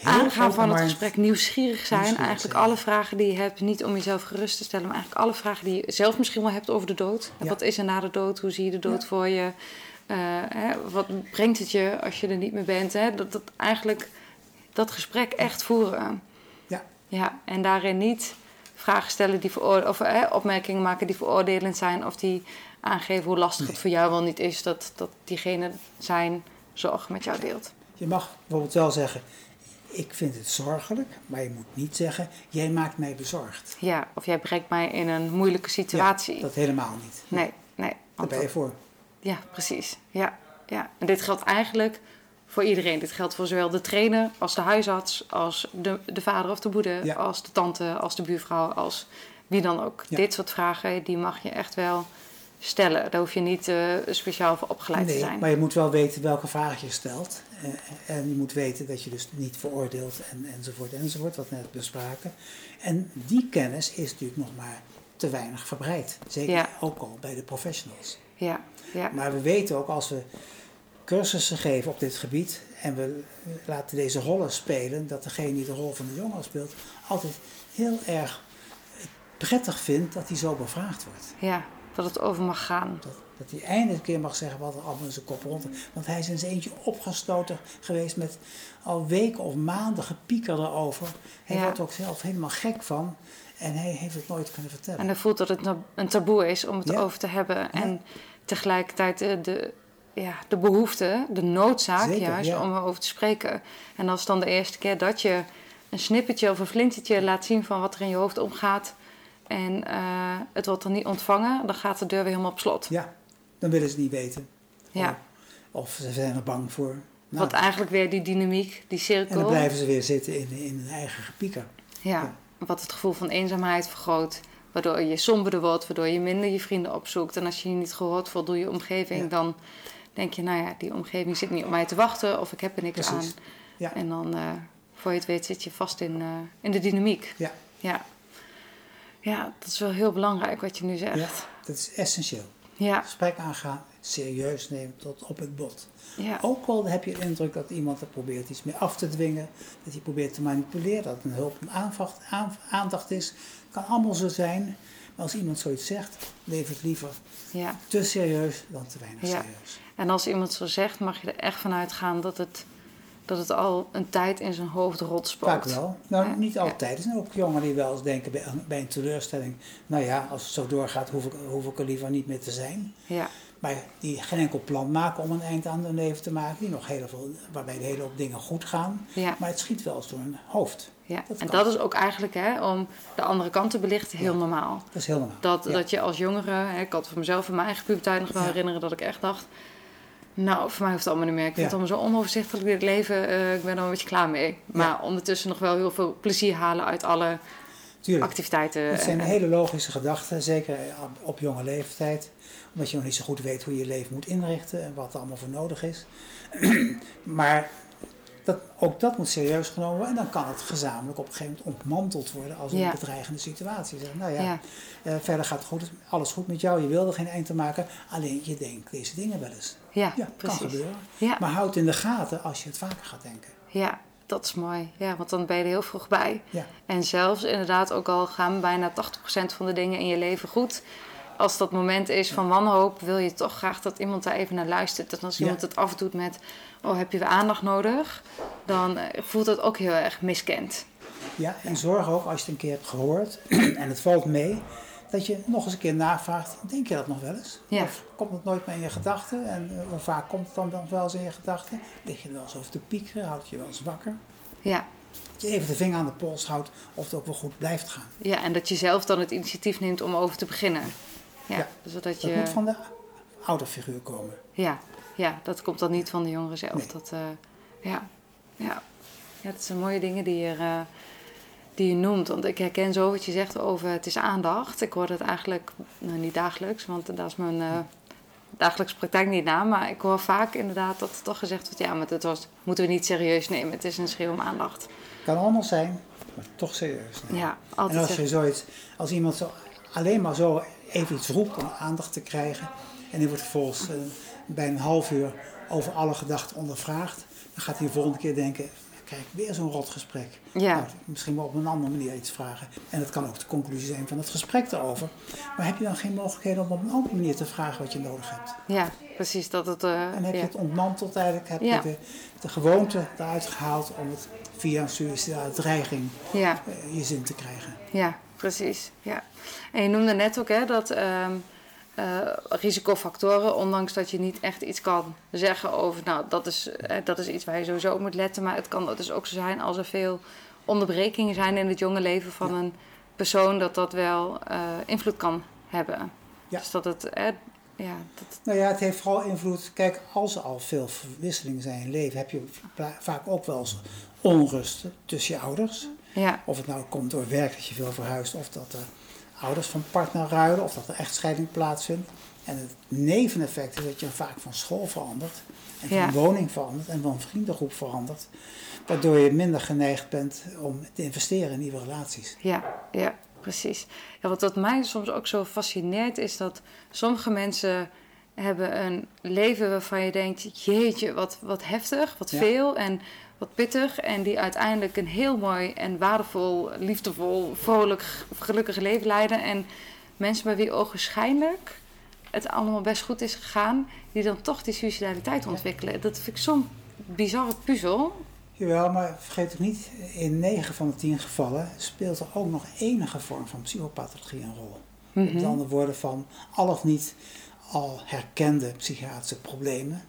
Speaker 2: aangaan van het gesprek, nieuwsgierig zijn.
Speaker 3: Nieuwsgierig
Speaker 2: eigenlijk
Speaker 3: zijn.
Speaker 2: alle vragen die je hebt, niet om jezelf gerust te stellen, maar eigenlijk alle vragen die je zelf misschien wel hebt over de dood.
Speaker 3: Ja.
Speaker 2: Wat is er na de dood? Hoe zie je de dood
Speaker 3: Ja.
Speaker 2: voor je? Eh, hè, wat brengt het je als je er niet meer bent? Hè? Dat, dat eigenlijk dat gesprek echt voeren.
Speaker 3: Ja.
Speaker 2: Ja, en daarin niet vragen stellen die of hè, opmerkingen maken die veroordelend zijn of die aangeven hoe lastig het voor jou wel niet is dat, dat diegene zijn zorg met jou deelt.
Speaker 3: Je mag bijvoorbeeld wel zeggen, ik vind het zorgelijk, maar je moet niet zeggen, jij maakt mij bezorgd.
Speaker 2: Ja, of jij brengt mij in een moeilijke situatie.
Speaker 3: Ja, dat helemaal niet.
Speaker 2: Nee, nee.
Speaker 3: Daar ben je voor.
Speaker 2: ja, precies. Ja, ja. En dit geldt eigenlijk voor iedereen. Dit geldt voor zowel de trainer als de huisarts, als de, de vader of de moeder,
Speaker 3: Ja.
Speaker 2: als de tante, als de buurvrouw, als wie dan ook.
Speaker 3: Ja.
Speaker 2: Dit soort vragen, die mag je echt wel stellen. Daar hoef je niet eh, speciaal voor opgeleid te
Speaker 3: Nee,
Speaker 2: zijn.
Speaker 3: maar je moet wel weten welke vraag je stelt. Eh, En je moet weten dat je dus niet veroordeelt en, enzovoort enzovoort, wat we net bespraken. En die kennis is natuurlijk nog maar te weinig verbreid. Zeker
Speaker 2: Ja.
Speaker 3: ook al bij de professionals.
Speaker 2: Ja, ja,
Speaker 3: Maar we weten ook als we cursussen geven op dit gebied en we laten deze rollen spelen, dat degene die de rol van de jongen speelt altijd heel erg prettig vindt dat hij zo bevraagd wordt.
Speaker 2: ja, dat het over mag gaan.
Speaker 3: Dat, dat hij eindelijk een keer mag zeggen wat er allemaal in zijn kop rond Want hij is in zijn eentje opgesloten geweest met al weken of maanden gepieker erover. Hij
Speaker 2: Ja.
Speaker 3: wordt er ook zelf helemaal gek van en hij heeft het nooit kunnen vertellen.
Speaker 2: En hij voelt dat het een- taboe is om het
Speaker 3: Ja.
Speaker 2: over te hebben. En tegelijkertijd de, de, ja, de behoefte, de noodzaak
Speaker 3: Zeker,
Speaker 2: juist
Speaker 3: ja.
Speaker 2: om erover te spreken. En als dan de eerste keer dat je een snippertje of een flintertje laat zien van wat er in je hoofd omgaat. En eh, het wordt dan niet ontvangen, dan gaat de deur weer helemaal op slot.
Speaker 3: Ja, dan willen ze niet weten.
Speaker 2: Ja.
Speaker 3: Of ze zijn er bang voor. Nou,
Speaker 2: Wat eigenlijk weer die dynamiek, die
Speaker 3: en
Speaker 2: cirkel.
Speaker 3: dan blijven ze weer zitten in, in hun eigen gepieker.
Speaker 2: Ja, wat het gevoel van eenzaamheid vergroot. Waardoor je somberder wordt, waardoor je minder je vrienden opzoekt. En als je je niet gehoord voelt door je omgeving,
Speaker 3: Ja.
Speaker 2: dan denk je, nou ja, die omgeving zit niet op mij te wachten of ik heb er niks
Speaker 3: Precies.
Speaker 2: aan.
Speaker 3: Ja.
Speaker 2: En dan, eh, voor je het weet, zit je vast in, eh, in de dynamiek.
Speaker 3: Ja.
Speaker 2: Ja. Ja, dat is wel heel belangrijk wat je nu zegt.
Speaker 3: Ja, dat is essentieel.
Speaker 2: Ja,
Speaker 3: Gesprek aangaan, serieus nemen tot op het bot.
Speaker 2: ja,
Speaker 3: Ook al heb je de indruk dat iemand er probeert iets meer af te dwingen, dat hij probeert te manipuleren, dat een hulp een aanvacht, aan- aandacht is. kan allemaal zo zijn. Maar als iemand zoiets zegt, leef ik liever
Speaker 2: ja.
Speaker 3: te serieus dan te weinig
Speaker 2: Ja.
Speaker 3: serieus.
Speaker 2: En als iemand zo zegt, mag je er echt van uitgaan dat het, dat het al een tijd in zijn hoofd rotspookt.
Speaker 3: Vaak wel. Nou,
Speaker 2: Ja.
Speaker 3: niet altijd. Er zijn ook jongeren die wel eens denken bij, een- bij een teleurstelling, nou ja, als het zo doorgaat, hoef ik, hoef ik er liever niet meer te zijn.
Speaker 2: Ja,
Speaker 3: Maar die geen enkel plan maken om een eind aan hun leven te maken, die nog heel veel, waarbij de hele hoop dingen goed gaan.
Speaker 2: ja.
Speaker 3: Maar het schiet wel eens door hun hoofd.
Speaker 2: Ja,
Speaker 3: Dat
Speaker 2: en
Speaker 3: kan.
Speaker 2: dat is ook eigenlijk, hè, om de andere kant te belichten, heel
Speaker 3: Ja.
Speaker 2: normaal.
Speaker 3: Dat is heel normaal.
Speaker 2: Dat, dat je als jongere, hè, ik had voor mezelf in mijn eigen puberteit nog wel herinneren dat ik echt dacht... Nou, voor mij hoeft het allemaal niet meer. Ik vind
Speaker 3: Ja.
Speaker 2: het allemaal zo onoverzichtelijk dit leven. eh, ik ben er een beetje klaar mee. Maar ondertussen nog wel heel veel plezier halen uit alle
Speaker 3: Tuurlijk.
Speaker 2: activiteiten.
Speaker 3: Het zijn
Speaker 2: en-
Speaker 3: hele logische gedachten, zeker op jonge leeftijd. Omdat je nog niet zo goed weet hoe je je leven moet inrichten en wat er allemaal voor nodig is. *clears throat* maar dat, ook dat moet serieus genomen worden. En dan kan het gezamenlijk op een gegeven moment ontmanteld worden als een
Speaker 2: Ja.
Speaker 3: bedreigende situatie. Zeggen, nou ja,
Speaker 2: ja,
Speaker 3: eh, verder gaat het goed, alles goed met jou, je wilde geen eind te maken. Alleen je denkt deze dingen wel eens.
Speaker 2: ja,
Speaker 3: Ja, kan
Speaker 2: precies.
Speaker 3: gebeuren.
Speaker 2: Ja,
Speaker 3: Maar houd in de gaten als je het vaker gaat denken.
Speaker 2: ja, dat is mooi. Ja, want dan ben je er heel vroeg bij.
Speaker 3: Ja,
Speaker 2: En zelfs inderdaad, ook al gaan bijna 80% van de dingen in je leven goed, als dat moment is van wanhoop, wil je toch graag dat iemand daar even naar luistert. En als
Speaker 3: Ja.
Speaker 2: iemand het afdoet met, oh heb je weer aandacht nodig? Dan eh, voelt het ook heel erg miskend.
Speaker 3: Ja, en zorg ook als je het een keer hebt gehoord *clears throat* en het valt mee, dat je nog eens een keer navraagt, denk je dat nog wel eens?
Speaker 2: Ja.
Speaker 3: Of komt het nooit meer in je gedachten? En eh, hoe vaak komt het dan nog wel eens in je gedachten? Lig je er wel eens over te piekeren? Houd je wel eens wakker?
Speaker 2: Ja.
Speaker 3: Dat je even de vinger aan de pols houdt of het ook wel goed blijft gaan.
Speaker 2: ja, en dat je zelf dan het initiatief neemt om over te beginnen. Ja,
Speaker 3: Ja.
Speaker 2: zodat
Speaker 3: Dat
Speaker 2: je...
Speaker 3: moet van de ouderfiguur komen.
Speaker 2: Ja, ja, dat komt dan niet van de jongeren zelf.
Speaker 3: Nee.
Speaker 2: Dat, eh, ja, ja. ja, dat zijn mooie dingen die je, eh, die je noemt. Want ik herken zo wat je zegt over het is aandacht. Ik hoor het eigenlijk, nou niet dagelijks, want daar is mijn eh, dagelijkse praktijk niet na. Maar ik hoor vaak inderdaad dat er toch gezegd wordt, ja, maar dat was, moeten we niet serieus nemen. Het is een schreeuw om aandacht.
Speaker 3: Kan anders zijn, maar toch serieus. nemen.
Speaker 2: Ja,
Speaker 3: En
Speaker 2: altijd
Speaker 3: als je zoiets, als iemand zo, alleen maar zo even iets roept om aandacht te krijgen, en die wordt vervolgens bij een half uur over alle gedachten ondervraagd, dan gaat hij de volgende keer denken, krijg ik weer zo'n rot gesprek.
Speaker 2: Ja.
Speaker 3: Nou, misschien wel op een andere manier iets vragen. En dat kan ook de conclusie zijn van het gesprek erover. Maar heb je dan geen mogelijkheden om op een andere manier te vragen wat je nodig hebt?
Speaker 2: Ja, precies. Dat het, eh,
Speaker 3: En heb je het ontmanteld eigenlijk, heb
Speaker 2: Ja.
Speaker 3: je de, de gewoonte eruit gehaald om het via een suïcidale dreiging
Speaker 2: ja.
Speaker 3: eh, je zin te krijgen.
Speaker 2: Ja, precies. Ja. En je noemde net ook hè, dat ehm, eh, risicofactoren, ondanks dat je niet echt iets kan zeggen over, nou, dat is, eh, dat is iets waar je sowieso op moet letten. Maar het kan dus ook zo zijn als er veel onderbrekingen zijn in het jonge leven van een persoon, dat dat wel eh, invloed kan hebben.
Speaker 3: Ja.
Speaker 2: Dus dat het, ja, dat,
Speaker 3: Nou ja, het heeft vooral invloed. Kijk, als er al veel verwisselingen zijn in leven, heb je vaak ook wel eens onrust tussen je ouders.
Speaker 2: ja,
Speaker 3: Of het nou komt door werk dat je veel verhuist, of dat er ouders van partner ruilen, of dat er echtscheiding plaatsvindt. En het neveneffect is dat je vaak van school verandert, en van
Speaker 2: Ja.
Speaker 3: woning verandert, en van vriendengroep verandert. Waardoor je minder geneigd bent om te investeren in nieuwe relaties.
Speaker 2: Ja, ja, precies. Ja, wat, wat mij soms ook zo fascineert is dat sommige mensen hebben een leven waarvan je denkt, jeetje, wat, wat heftig, wat
Speaker 3: Ja.
Speaker 2: veel en wat pittig. En die uiteindelijk een heel mooi en waardevol, liefdevol, vrolijk, gelukkig leven leiden. En mensen bij wie ogenschijnlijk het allemaal best goed is gegaan, die dan toch die suicidaliteit ontwikkelen. Dat vind ik zo'n bizarre puzzel.
Speaker 3: Jawel, maar vergeet ook niet, in 9 van de 10 gevallen speelt er ook nog enige vorm van psychopathologie een rol. Met andere woorden van al of niet al herkende psychiatrische problemen.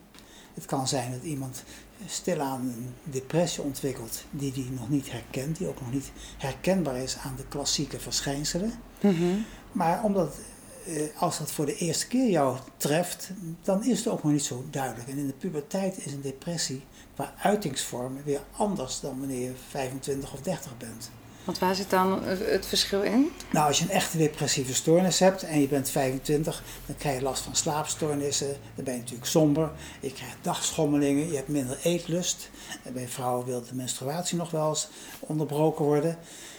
Speaker 3: Het kan zijn dat iemand stilaan een depressie ontwikkelt die hij nog niet herkent, die ook nog niet herkenbaar is aan de klassieke verschijnselen. Maar omdat, eh, als dat voor de eerste keer jou treft, dan is het ook nog niet zo duidelijk. En in de puberteit is een depressie qua uitingsvorm weer anders dan wanneer je 25 of 30 bent.
Speaker 2: Want waar zit dan het verschil in?
Speaker 3: Nou, als je een echte depressieve stoornis hebt en je bent 25, dan krijg je last van slaapstoornissen. Dan ben je natuurlijk somber. Je krijgt dagschommelingen, je hebt minder eetlust. En bij vrouwen wil de menstruatie nog wel eens onderbroken worden.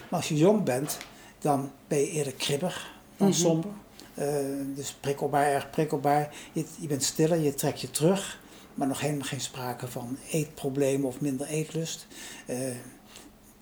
Speaker 3: Maar als je jong bent, dan ben je eerder kribbig dan
Speaker 2: Mhm.
Speaker 3: somber. Eh, dus prikkelbaar, erg prikkelbaar. Je, je bent stiller, je trekt je terug. Maar nog helemaal geen sprake van eetproblemen of minder eetlust. Eh,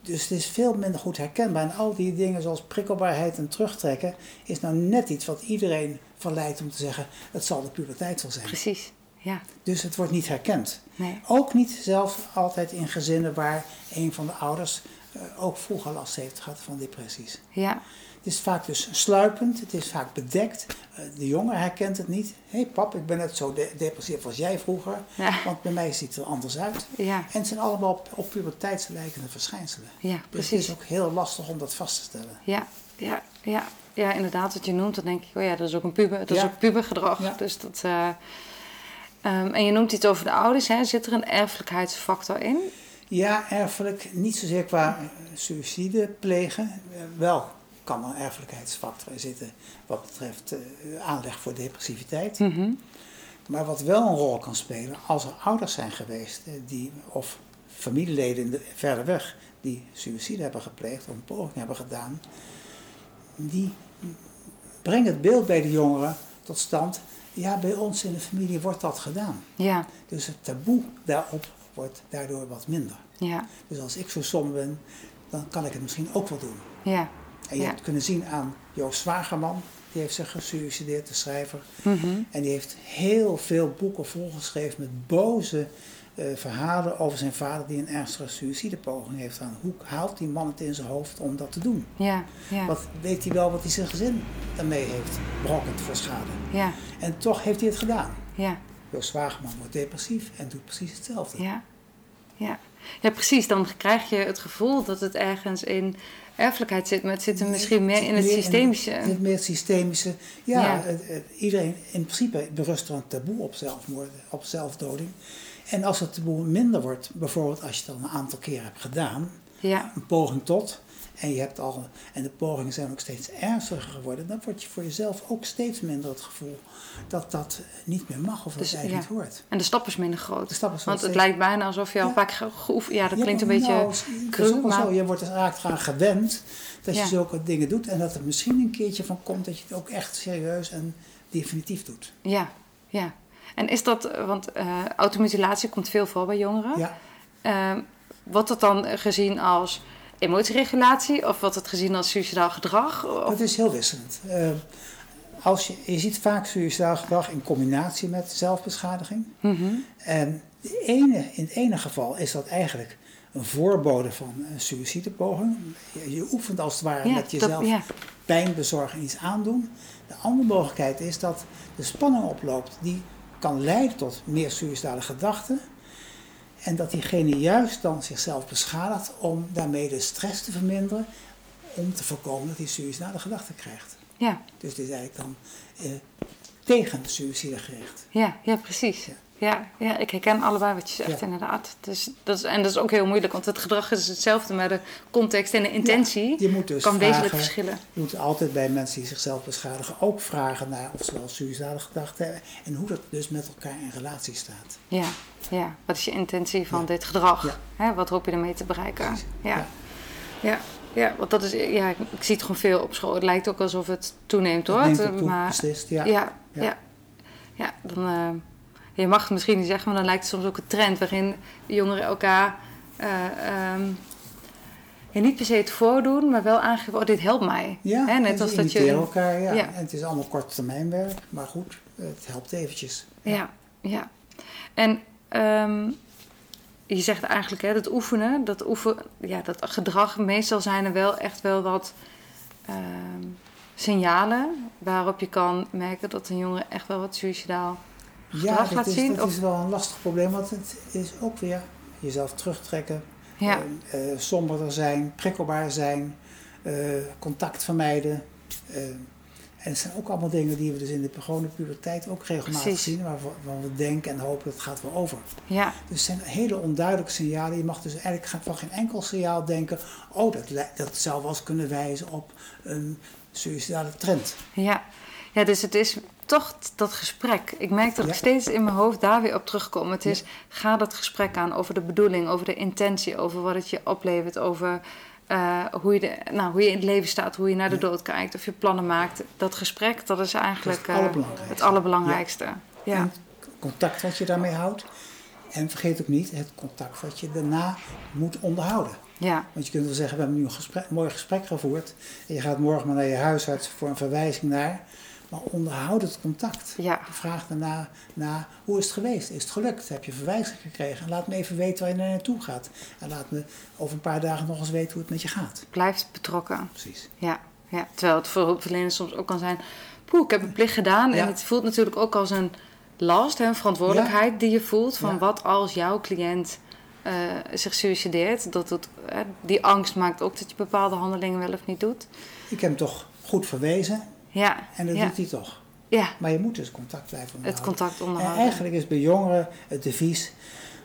Speaker 3: dus het is veel minder goed herkenbaar. En al die dingen zoals prikkelbaarheid en terugtrekken, is nou net iets wat iedereen verleidt om te zeggen: het zal de puberteit wel zijn.
Speaker 2: Precies, ja.
Speaker 3: Dus het wordt niet herkend.
Speaker 2: Nee.
Speaker 3: Ook niet zelfs altijd in gezinnen waar een van de ouders eh, ook vroeger last heeft gehad van depressies.
Speaker 2: Ja,
Speaker 3: Het is vaak dus sluipend, het is vaak bedekt. Eh, de jongen herkent het niet. Hé hey pap, ik ben net zo de- depressief als jij vroeger,
Speaker 2: Ja.
Speaker 3: want bij mij ziet het er anders uit.
Speaker 2: ja,
Speaker 3: En het zijn allemaal op, op puberteit lijkende verschijnselen.
Speaker 2: ja,
Speaker 3: Dus het
Speaker 2: precies.
Speaker 3: is ook heel lastig om dat vast te stellen.
Speaker 2: Ja, ja, ja. Ja, inderdaad, wat je noemt, dan denk ik, oh ja, dat is ook een puber, dat is ook pubergedrag. Dus dat, eh, ehm, en je noemt iets over de ouders, hè? zit er een erfelijkheidsfactor in?
Speaker 3: Ja, erfelijk, niet zozeer qua suïcide plegen. Eh, wel kan een erfelijkheidsfactor in zitten wat betreft eh, aanleg voor depressiviteit.
Speaker 2: Mhm.
Speaker 3: Maar wat wel een rol kan spelen, als er ouders zijn geweest eh, die, of familieleden in de, verder weg die suïcide hebben gepleegd of een poging hebben gedaan, die brengen het beeld bij de jongeren tot stand. Ja, bij ons in de familie wordt dat gedaan.
Speaker 2: Ja,
Speaker 3: Dus het taboe daarop wordt daardoor wat minder.
Speaker 2: ja,
Speaker 3: Dus als ik zo som ben, dan kan ik het misschien ook wel doen.
Speaker 2: ja,
Speaker 3: En je
Speaker 2: Ja.
Speaker 3: hebt kunnen zien aan Joost Zwagerman, die heeft zich gesuicideerd, de schrijver.
Speaker 2: Mhm.
Speaker 3: En die heeft heel veel boeken volgeschreven met boze eh, verhalen over zijn vader die een ernstige suïcidepoging heeft gedaan. Hoe haalt die man het in zijn hoofd om dat te doen?
Speaker 2: Ja, ja,
Speaker 3: Wat weet hij wel wat hij zijn gezin daarmee heeft berokkend voor schade?
Speaker 2: ja,
Speaker 3: En toch heeft hij het gedaan.
Speaker 2: ja,
Speaker 3: Joost Zwageman wordt depressief en doet precies hetzelfde.
Speaker 2: ja, ja. Ja, precies. Dan krijg je het gevoel dat het ergens in erfelijkheid zit, maar het zit er misschien meer in het systemische.
Speaker 3: In, het meer systemische. Ja,
Speaker 2: Ja.
Speaker 3: het- het- iedereen, in principe berust er een taboe op zelfmoord, op zelfdoding. En als het taboe minder wordt, bijvoorbeeld als je het al een aantal keer hebt gedaan,
Speaker 2: Ja,
Speaker 3: een poging tot, en je hebt al, en de pogingen zijn ook steeds ernstiger geworden, dan word je voor jezelf ook steeds minder het gevoel dat dat niet meer mag of dat
Speaker 2: Dus,
Speaker 3: het eigenlijk
Speaker 2: ja.
Speaker 3: niet hoort.
Speaker 2: en de stap is minder groot.
Speaker 3: De stap is
Speaker 2: Want het
Speaker 3: steeds-
Speaker 2: lijkt bijna alsof je al
Speaker 3: Ja.
Speaker 2: keer geoefend... Ja, dat
Speaker 3: Ja,
Speaker 2: klinkt een beetje
Speaker 3: nou,
Speaker 2: cru, maar...
Speaker 3: zo. Je wordt er eigenlijk eraan gewend dat je zulke dingen doet en dat er misschien een keertje van komt dat je het ook echt serieus en definitief doet.
Speaker 2: Ja, ja. En is dat... Want eh automutilatie komt veel voor bij jongeren.
Speaker 3: Ja,
Speaker 2: Ehm, wordt dat dan gezien als emotieregulatie of wordt het gezien als suicidaal gedrag? Of-
Speaker 3: het is heel wisselend. Eh, als je, je ziet vaak suicidaal gedrag in combinatie met zelfbeschadiging.
Speaker 2: Mhm.
Speaker 3: En de ene, in het ene geval is dat eigenlijk een voorbode van een suïcidepoging. Je, je oefent als het ware
Speaker 2: Ja,
Speaker 3: met
Speaker 2: dat-
Speaker 3: jezelf
Speaker 2: ja.
Speaker 3: pijn bezorgen en iets aandoen. De andere mogelijkheid is dat de spanning oploopt die kan leiden tot meer suïcidale gedachten. En dat diegene juist dan zichzelf beschadigt om daarmee de stress te verminderen. Om te voorkomen dat hij suïcidale gedachten krijgt.
Speaker 2: Ja,
Speaker 3: Dus dit is eigenlijk dan eh, tegen suïcide gericht.
Speaker 2: ja, ja, precies.
Speaker 3: Ja.
Speaker 2: Ja, ja, ik herken allebei wat je zegt,
Speaker 3: Ja.
Speaker 2: inderdaad. Dus, dat is, en dat is ook heel moeilijk, want het gedrag is hetzelfde, maar de context en de intentie
Speaker 3: Je moet dus
Speaker 2: kan wezenlijk verschillen.
Speaker 3: Je moet altijd bij mensen die zichzelf beschadigen ook vragen naar of ze wel suïcidale gedachten hebben. En hoe dat dus met elkaar in relatie staat.
Speaker 2: Ja, ja. Wat is je intentie van
Speaker 3: Ja.
Speaker 2: dit gedrag? Hè, wat hoop je ermee te bereiken? Ja.
Speaker 3: Ja.
Speaker 2: Ja. Want dat is, ja, ik, ik zie het gewoon veel op school. Het lijkt ook alsof het toeneemt hoor.
Speaker 3: Neemt toe,
Speaker 2: maar,
Speaker 3: beslist, ja.
Speaker 2: ja, ja.
Speaker 3: Ja.
Speaker 2: ja. dan, eh, je mag het misschien niet zeggen, maar dan lijkt het soms ook een trend waarin jongeren elkaar eh, ehm, ja, niet per se het voordoen, maar wel aangeven, oh, dit helpt mij.
Speaker 3: Ja,
Speaker 2: Hè, net als dat je.
Speaker 3: elkaar, ja.
Speaker 2: Ja.
Speaker 3: En het is allemaal korte termijn werk, maar goed, het helpt eventjes.
Speaker 2: Ja, ja. En ehm, je zegt eigenlijk hè, dat oefenen, dat, oefen, ja, dat gedrag, meestal zijn er wel echt wel wat ehm, signalen waarop je kan merken dat een jongen echt wel wat suicidaal gedrag
Speaker 3: Ja,
Speaker 2: laat
Speaker 3: dat, is,
Speaker 2: zien.
Speaker 3: dat
Speaker 2: of-
Speaker 3: is wel een lastig probleem, want het is ook weer jezelf terugtrekken,
Speaker 2: ja,
Speaker 3: eh, eh, somberder zijn, prikkelbaar zijn, eh, contact vermijden. en het zijn ook allemaal dingen die we dus in de gewone puberteit ook regelmatig
Speaker 2: Precies.
Speaker 3: zien, waarvan we denken en hopen dat het gaat wel over.
Speaker 2: ja,
Speaker 3: Dus het zijn hele onduidelijke signalen. Je mag dus eigenlijk van geen enkel signaal denken, oh, dat, dat zou wel eens kunnen wijzen op een suïcidale trend.
Speaker 2: ja. ja, dus het is toch dat gesprek. Ik merk dat ik
Speaker 3: Ja.
Speaker 2: steeds in mijn hoofd daar weer op terugkom. Het is,
Speaker 3: Ja.
Speaker 2: ga dat gesprek aan over de bedoeling, over de intentie, over wat het je oplevert, over eh, hoe, je de, nou, hoe je in het leven staat, hoe je naar de
Speaker 3: Ja.
Speaker 2: dood kijkt, of je plannen maakt. Dat gesprek, dat is eigenlijk
Speaker 3: het
Speaker 2: eh,
Speaker 3: allerbelangrijkste.
Speaker 2: het allerbelangrijkste. Ja.
Speaker 3: En het contact wat je daarmee houdt. En vergeet ook niet het contact wat je daarna moet onderhouden.
Speaker 2: Ja.
Speaker 3: Want je kunt wel zeggen, we hebben nu een, gesprek, een mooi gesprek gevoerd. En je gaat morgen maar naar je huisarts voor een verwijzing naar. Maar onderhoud het contact.
Speaker 2: Ja.
Speaker 3: Vraag daarna na, hoe is het geweest? Is het gelukt? Heb je verwijzing gekregen? En laat me even weten waar je naar naartoe gaat. En laat me over een paar dagen nog eens weten hoe het met je gaat.
Speaker 2: Blijft betrokken.
Speaker 3: Precies.
Speaker 2: Ja. ja. Terwijl het voor hulpverleners soms ook kan zijn, poeh, ik heb een plicht gedaan. En het voelt natuurlijk ook als een last, een verantwoordelijkheid die je voelt. Van wat als jouw cliënt eh, zich suicideert. Dat het, die angst maakt ook dat je bepaalde handelingen wel of niet doet.
Speaker 3: Ik heb hem toch goed verwezen.
Speaker 2: Ja,
Speaker 3: En dat
Speaker 2: ja,
Speaker 3: doet hij toch.
Speaker 2: ja.
Speaker 3: Maar je moet dus contact blijven
Speaker 2: het
Speaker 3: onderhouden.
Speaker 2: contact
Speaker 3: En
Speaker 2: onderhouden.
Speaker 3: eigenlijk is bij jongeren het devies,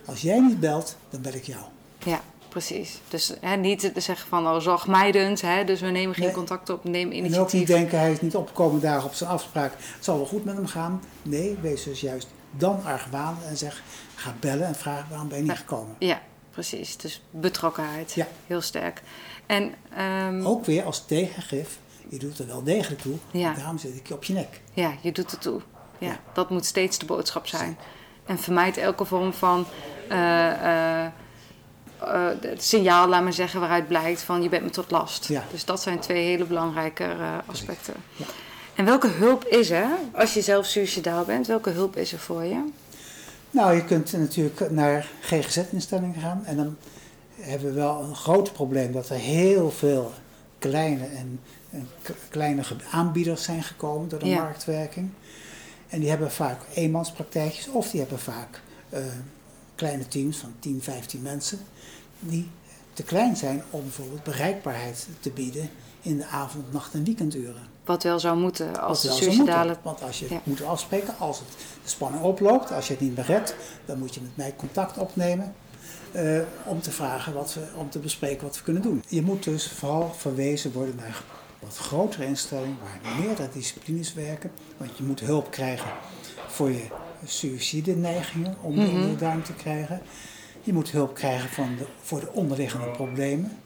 Speaker 3: als jij niet belt, dan bel ik jou.
Speaker 2: Ja, precies. Dus hè, niet te zeggen van, oh, zorgmijdend, hè, dus we nemen geen
Speaker 3: Nee.
Speaker 2: contact op, neem
Speaker 3: En ook niet
Speaker 2: initiatief.
Speaker 3: denken, hij is niet opgekomen dagen op zijn afspraak. Het zal wel goed met hem gaan. Nee, wees dus juist dan argwanend en zeg, ga bellen en vraag waarom ben je niet gekomen.
Speaker 2: Ja, precies. Dus betrokkenheid,
Speaker 3: Ja.
Speaker 2: heel sterk. En ehm,
Speaker 3: Ook weer als tegengif, je doet er wel degelijk toe.
Speaker 2: Ja.
Speaker 3: Daarom zit ik op je nek.
Speaker 2: ja, je doet het toe. Ja,
Speaker 3: Ja.
Speaker 2: dat moet steeds de boodschap zijn. En vermijd elke vorm van eh, eh, eh, het signaal, laat maar zeggen, waaruit blijkt van je bent me tot last.
Speaker 3: Ja.
Speaker 2: Dus dat zijn twee hele belangrijke aspecten.
Speaker 3: Ja.
Speaker 2: En welke hulp is er, als je zelf suicidaal bent, welke hulp is er voor je?
Speaker 3: Nou, je kunt natuurlijk naar GGZ-instellingen gaan en dan hebben we wel een groot probleem dat er heel veel kleine en, kleine ge- aanbieders zijn gekomen door de
Speaker 2: Ja.
Speaker 3: marktwerking. En die hebben vaak eenmanspraktijkjes of die hebben vaak eh, kleine teams van 10, 15 mensen die te klein zijn om bijvoorbeeld bereikbaarheid te bieden in de avond, nacht en weekenduren.
Speaker 2: Wat wel zou moeten als de suicidale...
Speaker 3: Want als je
Speaker 2: Ja.
Speaker 3: moet afspreken, als het de spanning oploopt, als je het niet meer redt, dan moet je met mij contact opnemen. eh, om te vragen wat we, om te bespreken wat we kunnen doen. Je moet dus vooral verwezen worden naar wat grotere instellingen waar meerdere disciplines werken. Want je moet hulp krijgen voor je suïcideneigingen om
Speaker 2: Mhm.
Speaker 3: die onder de duim te krijgen. Je moet hulp krijgen van de, voor de onderliggende problemen.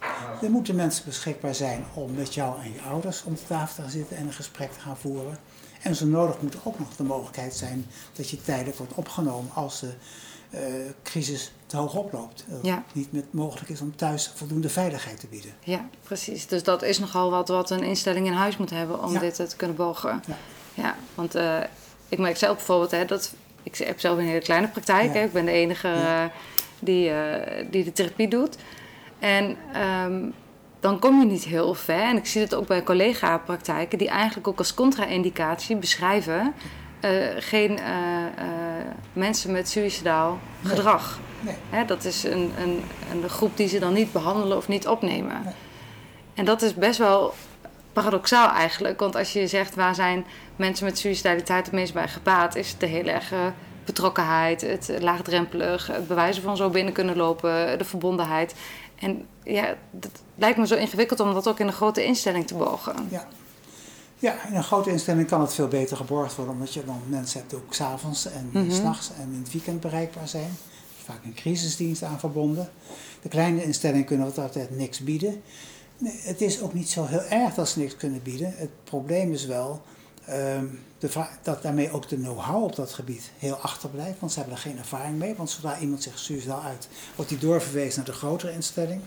Speaker 3: Er moeten mensen beschikbaar zijn om met jou en je ouders om de tafel te gaan zitten en een gesprek te gaan voeren. En zo nodig moet er ook nog de mogelijkheid zijn dat je tijdelijk wordt opgenomen als de crisis te hoog oploopt. Dat
Speaker 2: Ja.
Speaker 3: het niet meer mogelijk is om thuis voldoende veiligheid te bieden.
Speaker 2: Ja, precies. Dus dat is nogal wat wat een instelling in huis moet hebben om
Speaker 3: Ja.
Speaker 2: dit te kunnen bogen.
Speaker 3: Ja.
Speaker 2: Ja, want eh, ik merk zelf bijvoorbeeld hè, dat... Ik heb zelf een hele kleine praktijk. Hè. Ik ben de enige eh, die, eh, die de therapie doet. En ehm, dan kom je niet heel ver. En ik zie het ook bij collega-praktijken... die eigenlijk ook als contra-indicatie beschrijven... eh, geen eh, eh, mensen met suicidaal
Speaker 3: Nee.
Speaker 2: gedrag.
Speaker 3: Nee.
Speaker 2: Hè, dat is een, een, een groep die ze dan niet behandelen of niet opnemen.
Speaker 3: Nee.
Speaker 2: En dat is best wel paradoxaal eigenlijk. Want als je zegt waar zijn mensen met suicidaliteit het meest bij gebaat, is het de heel erg betrokkenheid, het laagdrempelig, het bewijzen van zo binnen kunnen lopen, de verbondenheid. En ja, het lijkt me zo ingewikkeld om dat ook in een grote instelling te bogen.
Speaker 3: Ja. Ja, in een grote instelling kan het veel beter geborgd worden, omdat je dan mensen hebt die ook s'avonds en
Speaker 2: Mhm.
Speaker 3: s s'nachts en in het weekend bereikbaar zijn. Vaak een crisisdienst aan verbonden. De kleine instellingen kunnen wat altijd niks bieden. Nee, het is ook niet zo heel erg dat ze niks kunnen bieden. Het probleem is wel ehm, de dat daarmee ook de know-how op dat gebied heel achterblijft, want ze hebben er geen ervaring mee. Want zodra iemand zich suicidaal uit, wordt hij doorverwezen naar de grotere instelling.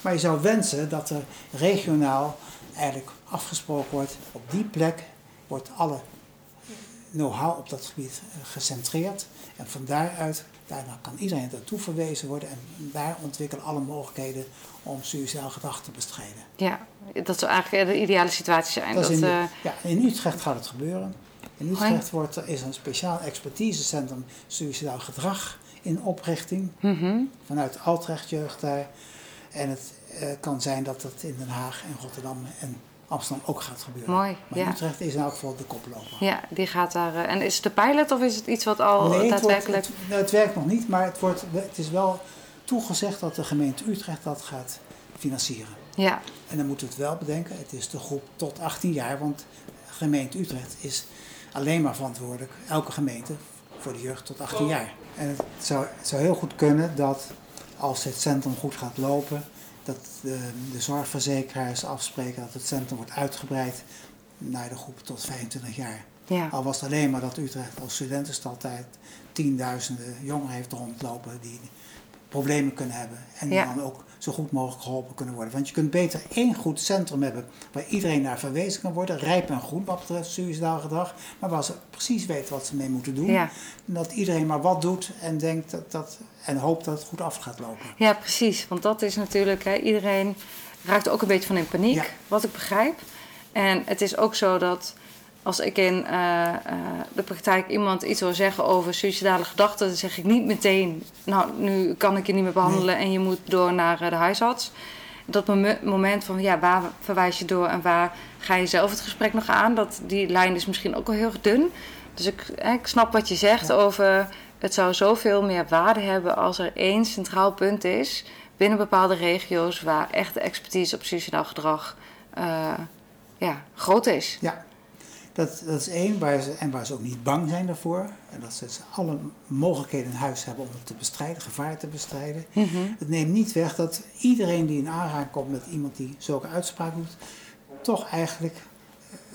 Speaker 3: Maar je zou wensen dat er regionaal eigenlijk afgesproken wordt, op die plek wordt alle know-how op dat gebied eh, gecentreerd. En van daaruit, daarna kan iedereen naartoe verwezen worden en daar ontwikkelen alle mogelijkheden om suicidaal gedrag te bestrijden.
Speaker 2: Ja, dat zou eigenlijk de ideale situatie zijn.
Speaker 3: Dat in,
Speaker 2: eh,
Speaker 3: ja, in Utrecht gaat het gebeuren. In Utrecht wordt, er is een speciaal expertisecentrum suicidaal gedrag in oprichting.
Speaker 2: mhm.
Speaker 3: vanuit Altrecht Jeugd daar. En het eh, kan zijn dat het in Den Haag en Rotterdam en Amsterdam ook gaat gebeuren.
Speaker 2: Mooi,
Speaker 3: maar
Speaker 2: ja.
Speaker 3: Utrecht is in elk geval de koploper.
Speaker 2: Ja, die gaat daar. eh, en is het de pilot of is het iets wat al
Speaker 3: nee, het, wordt,
Speaker 2: daadwerkelijk.
Speaker 3: het, nou, het werkt nog niet, maar het, wordt, het is wel toegezegd dat de gemeente Utrecht dat gaat financieren.
Speaker 2: Ja,
Speaker 3: En dan moeten we het wel bedenken, het is de groep tot 18 jaar, want de gemeente Utrecht is alleen maar verantwoordelijk, elke gemeente, voor de jeugd tot 18 jaar. En het zou, het zou heel goed kunnen dat als het centrum goed gaat lopen, dat de, de zorgverzekeraars afspreken dat het centrum wordt uitgebreid naar de groep tot 25 jaar.
Speaker 2: ja.
Speaker 3: Al was het alleen maar dat Utrecht als studentenstadtijd tienduizenden jongeren heeft rondlopen die problemen kunnen hebben. En
Speaker 2: Ja.
Speaker 3: dan ook zo goed mogelijk geholpen kunnen worden. Want je kunt beter één goed centrum hebben waar iedereen naar verwezen kan worden. Rijp en groen wat betreft suicidaal gedrag. Maar waar ze precies weten wat ze mee moeten doen.
Speaker 2: Ja.
Speaker 3: En dat iedereen maar wat doet en denkt dat, dat, en hoopt dat het goed af gaat lopen.
Speaker 2: Ja, precies. Want dat is natuurlijk, hè, iedereen raakt ook een beetje van in paniek,
Speaker 3: Ja.
Speaker 2: wat ik begrijp. En het is ook zo dat als ik in eh, eh, de praktijk iemand iets wil zeggen over suicidale gedachten, dan zeg ik niet meteen, nou, nu kan ik je niet meer behandelen en je moet door naar eh, de huisarts. Dat mom- moment van, ja, waar verwijs je door en waar ga je zelf het gesprek nog aan, dat, die lijn is misschien ook wel heel dun. Dus ik, ik snap wat je zegt
Speaker 3: Ja.
Speaker 2: over, het zou zoveel meer waarde hebben als er één centraal punt is binnen bepaalde regio's waar echt de expertise op suicidaal gedrag ja, groot is.
Speaker 3: Ja, dat, dat is één. Waar ze, en waar ze ook niet bang zijn daarvoor. En dat ze alle mogelijkheden in huis hebben om het te bestrijden, gevaar te bestrijden.
Speaker 2: Mhm.
Speaker 3: Het neemt niet weg dat iedereen die in aanraking komt met iemand die zulke uitspraak doet, toch eigenlijk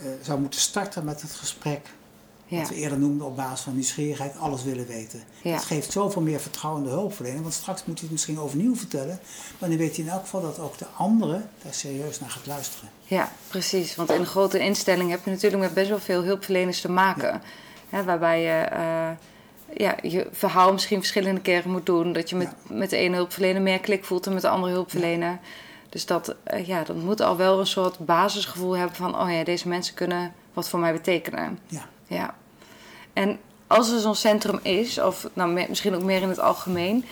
Speaker 3: eh, zou moeten starten met het gesprek
Speaker 2: Ja.
Speaker 3: Wat we eerder noemden op basis van nieuwsgierigheid, alles willen weten.
Speaker 2: Ja.
Speaker 3: Het geeft zoveel meer vertrouwen in de hulpverlening, want straks moet hij het misschien overnieuw vertellen. Maar dan weet hij in elk geval dat ook de andere daar serieus naar gaat luisteren.
Speaker 2: Ja, precies. Want in een grote instelling heb je natuurlijk met best wel veel hulpverleners te maken. Hè, waarbij je eh, ja, je verhaal misschien verschillende keren moet doen. Dat je met, met de ene hulpverlener meer klik voelt dan met de andere hulpverlener. Dus dat, eh, ja, dat moet al wel een soort basisgevoel hebben van... oh ja, deze mensen kunnen wat voor mij betekenen.
Speaker 3: Ja.
Speaker 2: Ja. En als er zo'n centrum is, of nou, misschien ook meer in het algemeen...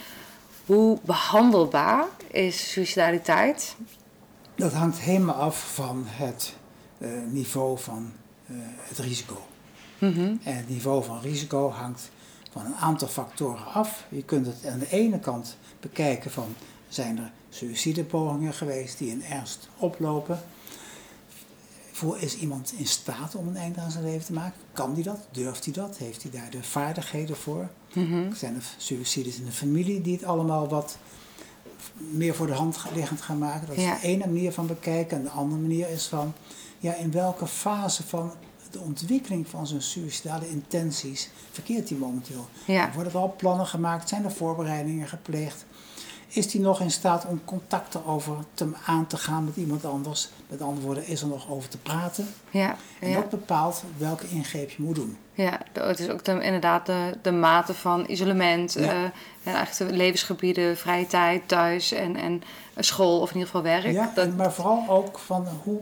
Speaker 2: hoe behandelbaar is suicidaliteit?
Speaker 3: Dat hangt helemaal af van het eh, niveau van eh, het risico. En het niveau van risico hangt van een aantal factoren af. Je kunt het aan de ene kant bekijken van zijn er suïcidepogingen geweest die in ernst oplopen. Voor is iemand in staat om een einde aan zijn leven te maken? Kan hij dat? Durft hij dat? Heeft hij daar de vaardigheden voor? Zijn er suïcides in de familie die het allemaal wat meer voor de hand liggend gaan maken? Dat is
Speaker 2: Ja.
Speaker 3: de ene manier van bekijken. En de andere manier is van, ja, in welke fase van de ontwikkeling van zijn suïcidale intenties verkeert hij momenteel?
Speaker 2: Ja.
Speaker 3: Worden er al plannen gemaakt? Zijn er voorbereidingen gepleegd? Is hij nog in staat om contacten over te, aan te gaan met iemand anders? Met andere woorden, is er nog over te praten?
Speaker 2: Ja,
Speaker 3: En
Speaker 2: ja.
Speaker 3: dat bepaalt welke ingreep je moet doen.
Speaker 2: Ja, het is ook de, inderdaad de, de mate van isolement.
Speaker 3: Ja.
Speaker 2: eh, en eigenlijk de levensgebieden, vrije tijd, thuis en, en school of in ieder geval werk.
Speaker 3: Ja,
Speaker 2: Dat-
Speaker 3: en maar vooral ook van hoe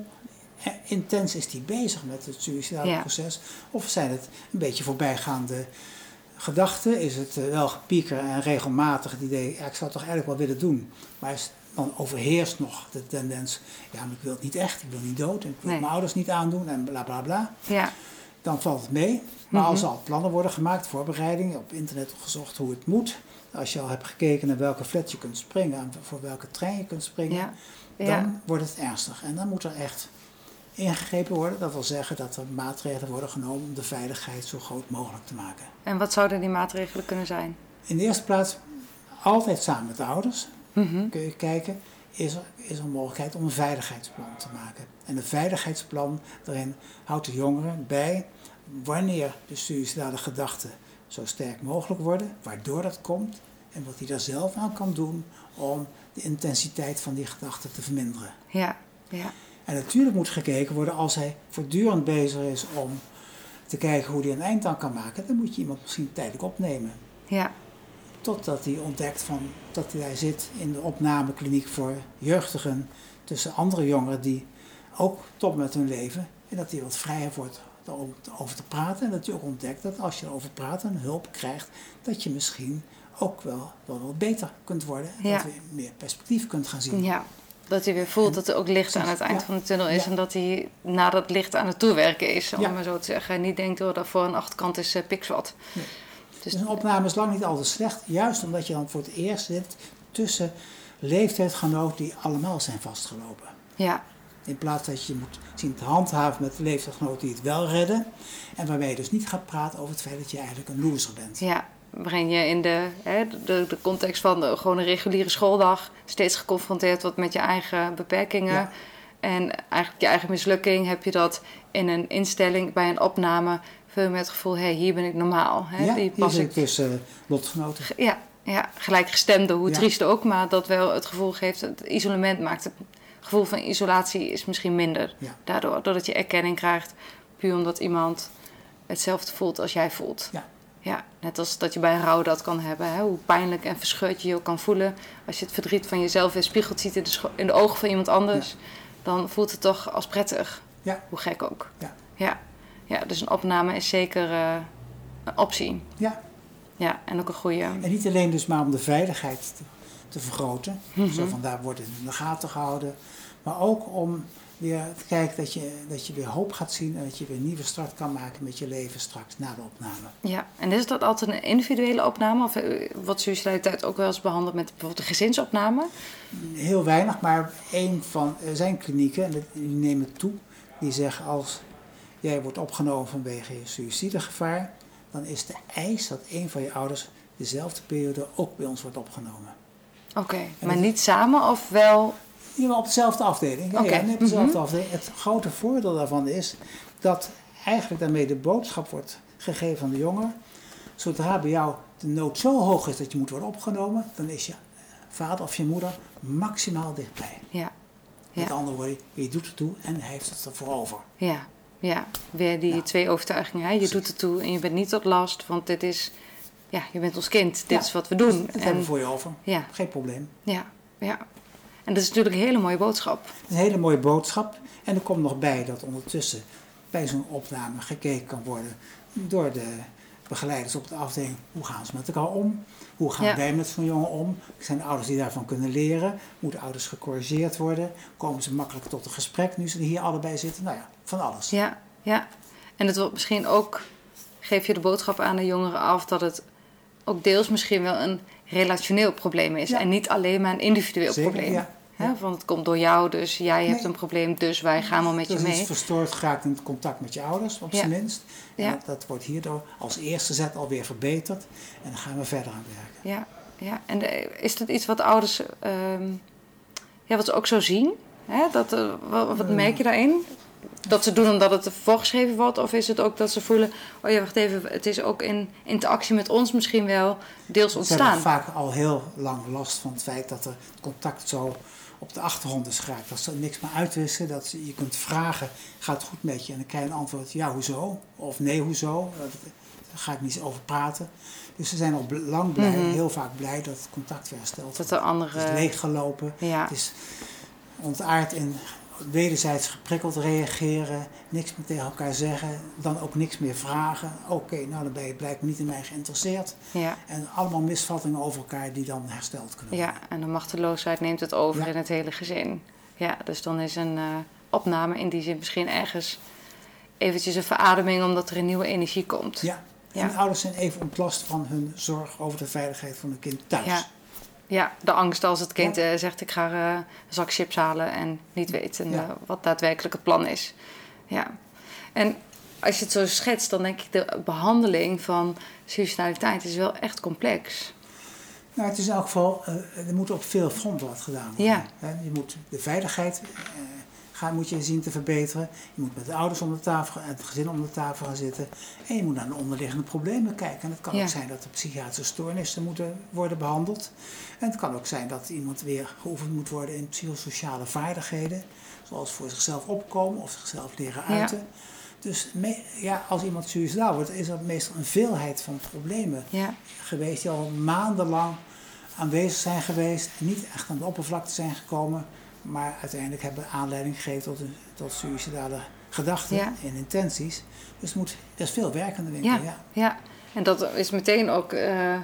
Speaker 3: eh, intens is hij bezig met het suïcidale
Speaker 2: Ja.
Speaker 3: proces? Of zijn het een beetje voorbijgaande gedachten? Is het eh, wel gepieker en regelmatig het idee, ja, ik zou het toch eigenlijk wel willen doen. Maar dan overheerst nog de tendens, ja, maar ik wil het niet echt, ik wil niet dood, en ik wil
Speaker 2: Nee.
Speaker 3: mijn ouders niet aandoen en bla bla bla.
Speaker 2: ja,
Speaker 3: Dan valt het mee. Maar als
Speaker 2: Mhm.
Speaker 3: er al plannen worden gemaakt, voorbereidingen, op internet gezocht hoe het moet. Als je al hebt gekeken naar welke flat je kunt springen en voor welke trein je kunt springen,
Speaker 2: ja,
Speaker 3: dan wordt het ernstig. En dan moet er echt ingegrepen worden. Dat wil zeggen dat er maatregelen worden genomen om de veiligheid zo groot mogelijk te maken.
Speaker 2: En wat zouden die maatregelen kunnen zijn?
Speaker 3: In de eerste plaats, altijd samen met de ouders
Speaker 2: Mhm.
Speaker 3: kun je kijken, is er, is er een mogelijkheid om een veiligheidsplan te maken. En een veiligheidsplan, daarin houdt de jongeren bij wanneer de suïcidale gedachten zo sterk mogelijk worden, waardoor dat komt en wat hij daar zelf aan kan doen om de intensiteit van die gedachten te verminderen.
Speaker 2: Ja, ja,
Speaker 3: En natuurlijk moet gekeken worden als hij voortdurend bezig is om te kijken hoe hij een eind aan kan maken, dan moet je iemand misschien tijdelijk opnemen.
Speaker 2: ja,
Speaker 3: Totdat hij ontdekt van, dat hij zit in de opnamekliniek voor jeugdigen tussen andere jongeren die ook top met hun leven. En dat hij wat vrijer wordt om over te praten. En dat hij ook ontdekt dat als je erover praat en hulp krijgt, dat je misschien ook wel, wel wat beter kunt worden. En
Speaker 2: Ja.
Speaker 3: dat je meer perspectief kunt gaan zien.
Speaker 2: ja. Dat hij weer voelt dat er ook licht aan het eind
Speaker 3: Ja.
Speaker 2: van de tunnel is.
Speaker 3: Ja.
Speaker 2: En dat hij na dat licht aan het toewerken is, om
Speaker 3: Ja.
Speaker 2: maar zo te zeggen. En niet denkt, oh, dat voor een achterkant is uh, pikswat.
Speaker 3: Nee.
Speaker 2: Dus,
Speaker 3: Dus een opname is lang niet altijd slecht, juist omdat je dan voor het eerst zit tussen leeftijdgenoten die allemaal zijn vastgelopen.
Speaker 2: ja,
Speaker 3: In plaats dat je moet zien te handhaven met leeftijdsgenoten die het wel redden. En waarbij je dus niet gaat praten over het feit dat je eigenlijk een loser bent.
Speaker 2: Ja, waarin je in de, hè, de, de context van de, gewoon een reguliere schooldag steeds geconfronteerd wordt met je eigen beperkingen.
Speaker 3: Ja.
Speaker 2: En eigenlijk je eigen mislukking heb je dat in een instelling bij een opname veel meer het gevoel, hé, hey, hier ben ik normaal. Hè?
Speaker 3: ja,
Speaker 2: Die pas ik,
Speaker 3: tussen eh, lotgenoten.
Speaker 2: ja, ja, gelijkgestemde, hoe
Speaker 3: Ja.
Speaker 2: triest ook, maar dat wel het gevoel geeft, het isolement maakt het gevoel van isolatie is misschien minder.
Speaker 3: Ja.
Speaker 2: Daardoor, doordat je erkenning krijgt, puur omdat iemand hetzelfde voelt als jij voelt.
Speaker 3: Ja.
Speaker 2: Ja, net als dat je bij een rouw dat kan hebben. Hè? Hoe pijnlijk en verscheurd je je ook kan voelen. Als je het verdriet van jezelf weer spiegeld ziet in de, in de ogen van iemand anders. Dan voelt het toch als prettig.
Speaker 3: Ja.
Speaker 2: Hoe gek ook.
Speaker 3: Ja.
Speaker 2: Ja, ja dus een opname is zeker eh, een optie.
Speaker 3: Ja,
Speaker 2: Ja, en ook een goede.
Speaker 3: en niet alleen dus maar om de veiligheid te, te vergroten.
Speaker 2: Mhm.
Speaker 3: Zo van daar wordt het in de gaten gehouden. Maar ook om weer kijken dat je, dat je weer hoop gaat zien. En dat je weer een nieuwe start kan maken met je leven straks na de opname.
Speaker 2: Ja, en is dat altijd een individuele opname? Of eh, wordt suicidaliteit ook wel eens behandeld met bijvoorbeeld een gezinsopname?
Speaker 3: Heel weinig, maar een van er zijn klinieken, en die nemen toe, die zeggen als jij wordt opgenomen vanwege je suïcidegevaar, dan is de eis dat een van je ouders dezelfde periode ook bij ons wordt opgenomen.
Speaker 2: Oké, maar niet samen of wel...
Speaker 3: Maar op dezelfde afdeling. Ja, ja, op dezelfde
Speaker 2: mhm.
Speaker 3: afdeling. Het grote voordeel daarvan is dat eigenlijk daarmee de boodschap wordt gegeven aan de jongeren. Zodra bij jou de nood zo hoog is dat je moet worden opgenomen, dan is je vader of je moeder maximaal dichtbij.
Speaker 2: Ja.
Speaker 3: Met
Speaker 2: Ja.
Speaker 3: andere woorden, je doet het toe en hij heeft het ervoor over.
Speaker 2: Ja. Ja. Weer die
Speaker 3: Ja.
Speaker 2: twee overtuigingen. Hè? Je
Speaker 3: Precies.
Speaker 2: doet het toe en je bent niet tot last, want dit is... Ja, je bent ons kind. Dit
Speaker 3: Ja.
Speaker 2: is wat we doen.
Speaker 3: Het hebben we
Speaker 2: En,
Speaker 3: voor je over.
Speaker 2: ja,
Speaker 3: Geen probleem.
Speaker 2: ja, ja. En dat is natuurlijk een hele mooie boodschap.
Speaker 3: Een hele mooie boodschap. En er komt nog bij dat ondertussen bij zo'n opname gekeken kan worden door de begeleiders op de afdeling. Hoe gaan ze met elkaar om? Hoe gaan
Speaker 2: Ja.
Speaker 3: wij met zo'n jongen om? Zijn er ouders die daarvan kunnen leren? Moeten ouders gecorrigeerd worden? Komen ze makkelijk tot een gesprek nu ze hier allebei zitten? Nou ja, van alles.
Speaker 2: Ja, ja. En het wordt misschien ook, geef je de boodschap aan de jongeren af dat het ook deels misschien wel een relationeel probleem is.
Speaker 3: Ja.
Speaker 2: En niet alleen maar een individueel
Speaker 3: Zeker,
Speaker 2: probleem.
Speaker 3: ja.
Speaker 2: Want het komt door jou, dus jij hebt een probleem, dus wij gaan wel met je
Speaker 3: Dus iets
Speaker 2: mee.
Speaker 3: verstoord geraakt in het contact met je ouders, op zijn minst.
Speaker 2: Ja.
Speaker 3: dat, wordt hierdoor als eerste zet alweer verbeterd. En dan gaan we verder aan werken.
Speaker 2: Ja, ja. En de- is dat iets wat ouders, ehm, ja, wat ze ook zo zien? Hè? Dat, eh, wat, wat merk je daarin? Dat ze doen omdat het voorgeschreven wordt? Of is het ook dat ze voelen, oh ja, wacht even, het is ook in interactie met ons misschien wel deels
Speaker 3: Ze hebben
Speaker 2: ontstaan?
Speaker 3: vaak al heel lang last van het feit dat er contact zo op de achtergrond is geraakt. Dat ze niks meer uitwisselen. Dat ze, je kunt vragen, gaat het goed met je? En dan krijg je een antwoord, ja, hoezo? Of nee, hoezo? Daar ga ik niet over praten. Dus ze zijn al lang blij,
Speaker 2: Mhm.
Speaker 3: heel vaak blij dat het contact weer hersteld
Speaker 2: Dat
Speaker 3: wordt.
Speaker 2: er
Speaker 3: Het
Speaker 2: andere...
Speaker 3: is leeggelopen.
Speaker 2: Ja,
Speaker 3: Het is ontaard in wederzijds geprikkeld reageren, niks meer tegen elkaar zeggen, dan ook niks meer vragen. Oké, nou dan ben je blijkbaar niet in mij geïnteresseerd.
Speaker 2: ja,
Speaker 3: En allemaal misvattingen over elkaar die dan hersteld kunnen
Speaker 2: ja,
Speaker 3: worden.
Speaker 2: en de machteloosheid neemt het over
Speaker 3: Ja.
Speaker 2: in het hele gezin. Ja, dus dan is een eh, opname in die zin misschien ergens eventjes een verademing omdat er een nieuwe energie komt.
Speaker 3: Ja. En
Speaker 2: Ja.
Speaker 3: de ouders zijn even ontlast van hun zorg over de veiligheid van hun kind thuis.
Speaker 2: Ja. Ja, de angst als het kind eh, zegt ik ga eh, een zak chips halen en niet weten
Speaker 3: Ja.
Speaker 2: eh, wat daadwerkelijk het plan is. Ja. En als je het zo schetst, dan denk ik de behandeling van suicidaliteit is wel echt complex.
Speaker 3: Nou, het is in elk geval, er moet op veel fronten wat gedaan worden.
Speaker 2: Ja.
Speaker 3: Je moet de veiligheid gaan, moet je zien te verbeteren. Je moet met de ouders om de tafel en het gezin om de tafel gaan zitten. En je moet naar de onderliggende problemen kijken. En het kan
Speaker 2: Ja.
Speaker 3: ook zijn dat er psychiatrische stoornissen moeten worden behandeld. En het kan ook zijn dat iemand weer geoefend moet worden in psychosociale vaardigheden. Zoals voor zichzelf opkomen of zichzelf leren
Speaker 2: Ja.
Speaker 3: uiten. Dus me- ja, als iemand suicidaal wordt, is er meestal een veelheid van problemen
Speaker 2: Ja,
Speaker 3: geweest die al maandenlang aanwezig zijn geweest. En niet echt aan de oppervlakte zijn gekomen. Maar uiteindelijk hebben aanleiding gegeven tot, een- tot suïcidale gedachten
Speaker 2: Ja.
Speaker 3: en intenties. Dus er, moet, er is veel werk aan de winkel.
Speaker 2: ja,
Speaker 3: Ja.
Speaker 2: ja. En dat is meteen ook eh,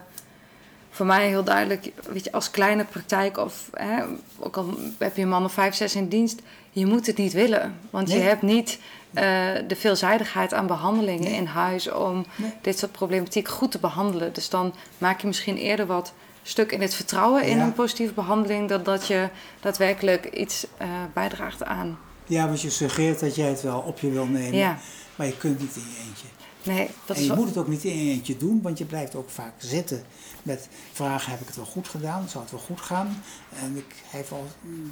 Speaker 2: voor mij heel duidelijk, weet je, als kleine praktijk of hè, ook al heb je een man of vijf, zes in dienst, je moet het niet willen. Want je hebt niet eh, de veelzijdigheid aan behandelingen
Speaker 3: Nee.
Speaker 2: in huis om
Speaker 3: Nee.
Speaker 2: dit soort problematiek goed te behandelen. Dus dan maak je misschien eerder wat stuk in het vertrouwen in
Speaker 3: Ja.
Speaker 2: een positieve behandeling, dan dat je daadwerkelijk iets eh, bijdraagt aan.
Speaker 3: ja, want je suggereert dat jij het wel op je wil nemen.
Speaker 2: Ja,
Speaker 3: Maar je kunt niet in je eentje.
Speaker 2: nee, dat
Speaker 3: en
Speaker 2: is
Speaker 3: je moet het ook niet in je eentje doen, want je blijft ook vaak zitten met vragen: heb ik het wel goed gedaan? Zou het wel goed gaan? En ik hij heeft al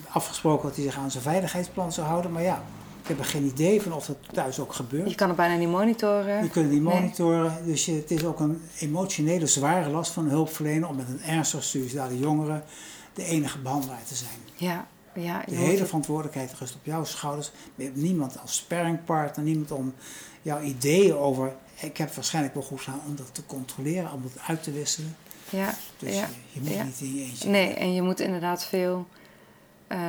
Speaker 3: afgesproken dat hij zich aan zijn veiligheidsplan zou houden, maar ja, heb er geen idee van of dat thuis ook gebeurt.
Speaker 2: je kan het bijna niet monitoren.
Speaker 3: Je kunt het niet
Speaker 2: Nee.
Speaker 3: monitoren, dus je, het is ook een emotionele zware last van een hulpverlener om met een ernstig suïcidale jongere de enige behandelaar te zijn.
Speaker 2: Ja, ja.
Speaker 3: De hele verantwoordelijkheid rust op jouw schouders. Je hebt niemand als sparringpartner, niemand om jouw ideeën over. Ik heb waarschijnlijk wel goed gedaan om dat te controleren, om dat uit te wisselen.
Speaker 2: Ja,
Speaker 3: Dus
Speaker 2: ja.
Speaker 3: je, je moet
Speaker 2: ja.
Speaker 3: niet in je eentje.
Speaker 2: Nee, en je moet inderdaad veel eh,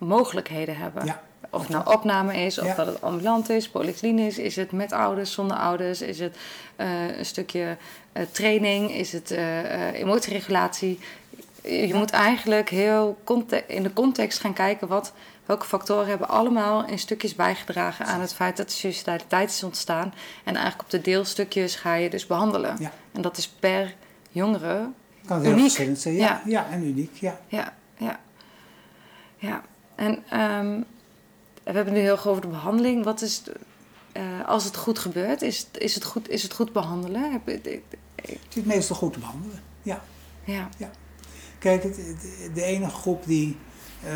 Speaker 2: behandelmogelijkheden hebben.
Speaker 3: Ja,
Speaker 2: Of het nou opname is, of
Speaker 3: Ja.
Speaker 2: dat het ambulant is, polyklinisch, is het met ouders, zonder ouders, is het eh, een stukje eh, training, is het eh, emotieregulatie. Je
Speaker 3: Ja.
Speaker 2: moet eigenlijk heel in de context gaan kijken wat, welke factoren hebben allemaal in stukjes bijgedragen aan het feit dat de suicidaliteit is ontstaan. En eigenlijk op de deelstukjes ga je dus behandelen.
Speaker 3: Ja.
Speaker 2: En dat is per jongere
Speaker 3: kan heel
Speaker 2: uniek.
Speaker 3: verschillend zijn. Ja, ja. en uniek. Ja.
Speaker 2: ja, ja. Ja, en ehm, we hebben nu heel erg over de behandeling. Wat is, eh, als het goed gebeurt, is, het- is, het, goed, is het goed behandelen? Heb, ik- ik-
Speaker 3: Het is meestal goed te behandelen. Ja.
Speaker 2: ja,
Speaker 3: Kijk, het, het- de enige groep die, eh,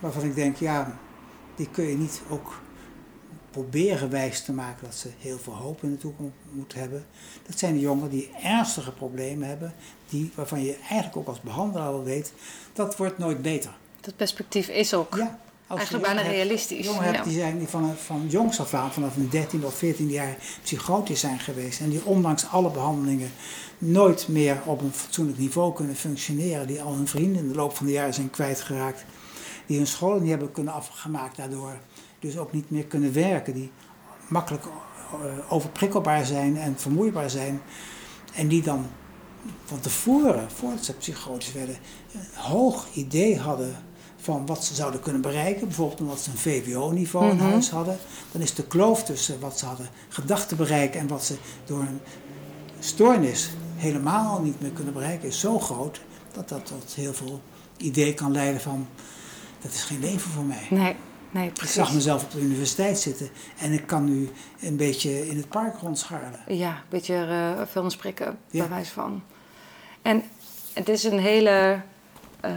Speaker 3: waarvan ik denk, ja, die kun je niet ook proberen wijs te maken dat ze heel veel hoop in de toekomst moeten hebben. Dat zijn de jongeren die ernstige problemen hebben, die, waarvan je eigenlijk ook als behandelaar al weet, dat wordt nooit beter.
Speaker 2: Dat perspectief is ook
Speaker 3: Ja,
Speaker 2: eigenlijk bijna
Speaker 3: hebt-
Speaker 2: realistisch.
Speaker 3: Jongeren hebt
Speaker 2: Ja.
Speaker 3: die zijn die van, van jongs af aan, vanaf een 13 of 14 jaar, psychotisch zijn geweest. En die ondanks alle behandelingen nooit meer op een fatsoenlijk niveau kunnen functioneren. Die al hun vrienden in de loop van de jaren zijn kwijtgeraakt. Die hun scholen niet hebben kunnen afgemaakt daardoor. Dus ook niet meer kunnen werken. Die makkelijk eh, overprikkelbaar zijn en vermoeibaar zijn. En die dan van tevoren, voordat ze psychotisch werden, een hoog idee hadden van wat ze zouden kunnen bereiken. Bijvoorbeeld omdat ze een VWO-niveau in
Speaker 2: Mhm.
Speaker 3: huis hadden. Dan is de kloof tussen wat ze hadden gedacht te bereiken en wat ze door een stoornis helemaal niet meer kunnen bereiken, is zo groot dat dat tot heel veel idee kan leiden van dat is geen leven voor mij.
Speaker 2: Nee, nee,
Speaker 3: Ik zag mezelf op de universiteit zitten en ik kan nu een beetje in het park rondscharrelen.
Speaker 2: Ja, een beetje uh, film spreken,
Speaker 3: Ja.
Speaker 2: bij wijze van. En het is een hele... eh,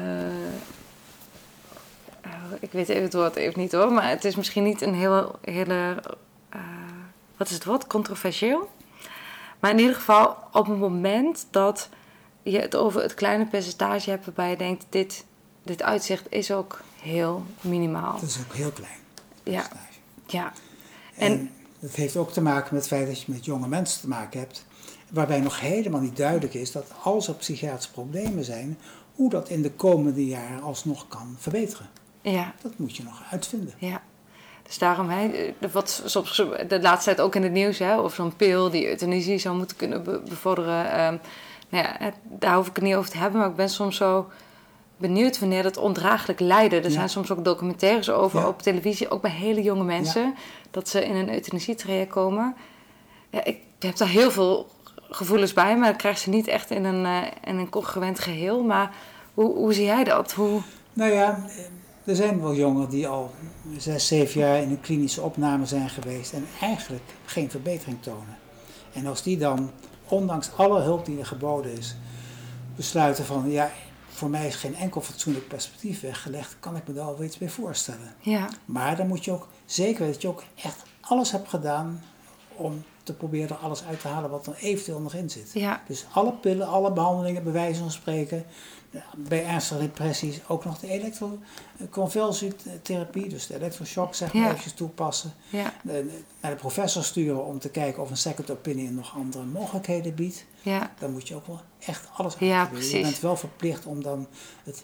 Speaker 2: eh, ik weet even het woord even niet hoor, maar het is misschien niet een heel, hele... eh, wat is het woord? Controversieel? Maar in ieder geval, op het moment dat je het over het kleine percentage hebt waarbij je denkt, dit, dit uitzicht is ook heel minimaal.
Speaker 3: Dat is ook heel klein.
Speaker 2: Ja, ja.
Speaker 3: En,
Speaker 2: En-
Speaker 3: dat heeft ook te maken met het feit dat je met jonge mensen te maken hebt, waarbij nog helemaal niet duidelijk is dat als er psychiatrische problemen zijn, hoe dat in de komende jaren alsnog kan verbeteren.
Speaker 2: Ja,
Speaker 3: Dat moet je nog uitvinden.
Speaker 2: Ja, dus daarom, hè, wat soms de laatste tijd ook in het nieuws, hè, of zo'n pil die euthanasie zou moeten kunnen be- bevorderen. ehm, nou ja, daar hoef ik het niet over te hebben, maar ik ben soms zo benieuwd wanneer dat ondraaglijk lijden. Er
Speaker 3: Ja.
Speaker 2: zijn soms ook documentaires over
Speaker 3: Ja.
Speaker 2: op televisie, ook bij hele jonge mensen, dat ze in een euthanasietraject komen. Ja, ik heb daar heel veel gevoelens bij, maar ik krijg ze niet echt in een, eh, in een congruent geheel. Maar hoe, hoe zie jij dat? Hoe,
Speaker 3: Nou ja, er zijn wel jongeren die al zes, zeven jaar in een klinische opname zijn geweest en eigenlijk geen verbetering tonen. En als die dan, ondanks alle hulp die er geboden is, besluiten van ja, voor mij is geen enkel fatsoenlijk perspectief weggelegd, kan ik me daar wel iets bij voorstellen.
Speaker 2: ja,
Speaker 3: Maar dan moet je ook zeker weten dat je ook echt alles hebt gedaan om te proberen er alles uit te halen wat er eventueel nog in zit.
Speaker 2: ja,
Speaker 3: Dus alle pillen, alle behandelingen, bij wijze van spreken. Bij ernstige depressies ook nog de elektroconvulsietherapie, dus de elektroshock zeg maar
Speaker 2: Ja.
Speaker 3: eventjes toepassen.
Speaker 2: ja,
Speaker 3: Naar de professor sturen om te kijken of een second opinion nog andere mogelijkheden biedt.
Speaker 2: ja,
Speaker 3: Dan moet je ook wel echt alles
Speaker 2: Ja,
Speaker 3: uitproberen.
Speaker 2: precies.
Speaker 3: Je bent wel verplicht om dan het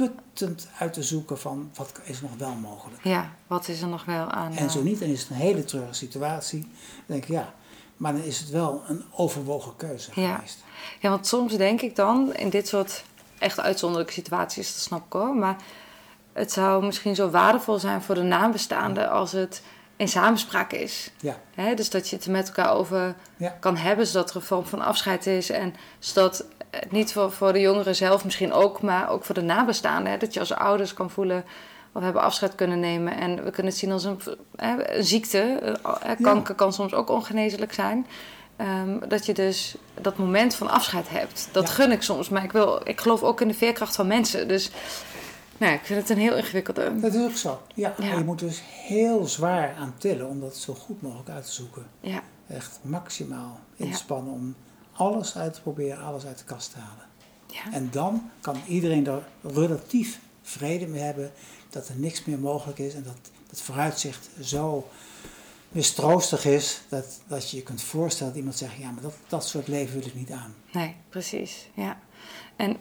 Speaker 3: uitputtend uit te zoeken van wat is nog wel mogelijk.
Speaker 2: ja. Wat is er nog wel aan?
Speaker 3: En
Speaker 2: eh,
Speaker 3: zo niet, dan is het een hele treurige situatie. Dan denk ik, ja, maar dan is het wel een overwogen keuze
Speaker 2: Ja.
Speaker 3: geweest.
Speaker 2: Ja, want soms denk ik dan in dit soort echt uitzonderlijke situaties, dat snap ik hoor. Maar het zou misschien zo waardevol zijn voor de nabestaanden als het in samenspraak is.
Speaker 3: Ja?
Speaker 2: Dus dat je het er met elkaar over
Speaker 3: Ja.
Speaker 2: kan hebben, zodat er een vorm van afscheid is. En zodat niet voor, voor de jongeren zelf misschien ook, maar ook voor de nabestaanden. Hè? Dat je als ouders kan voelen, we hebben afscheid kunnen nemen. En we kunnen het zien als een, hè, een ziekte. Eh, Kanker kan soms ook ongeneeslijk zijn. Ehm, dat je dus dat moment van afscheid hebt. Dat
Speaker 3: Ja.
Speaker 2: gun ik soms. Maar ik, wil, ik geloof ook in de veerkracht van mensen. Dus nou, ik vind het een heel ingewikkelde.
Speaker 3: dat is ook zo. Ja,
Speaker 2: Ja.
Speaker 3: je moet dus heel zwaar aan tillen om dat zo goed mogelijk uit te zoeken.
Speaker 2: Ja,
Speaker 3: Echt maximaal inspannen om alles uit te proberen, alles uit de kast te halen.
Speaker 2: ja,
Speaker 3: En dan kan iedereen er relatief vrede mee hebben dat er niks meer mogelijk is en dat het vooruitzicht zo mistroostig is dat, dat je je kunt voorstellen dat iemand zegt, ja, maar dat, dat soort leven wil ik niet aan.
Speaker 2: nee, precies. Ja. En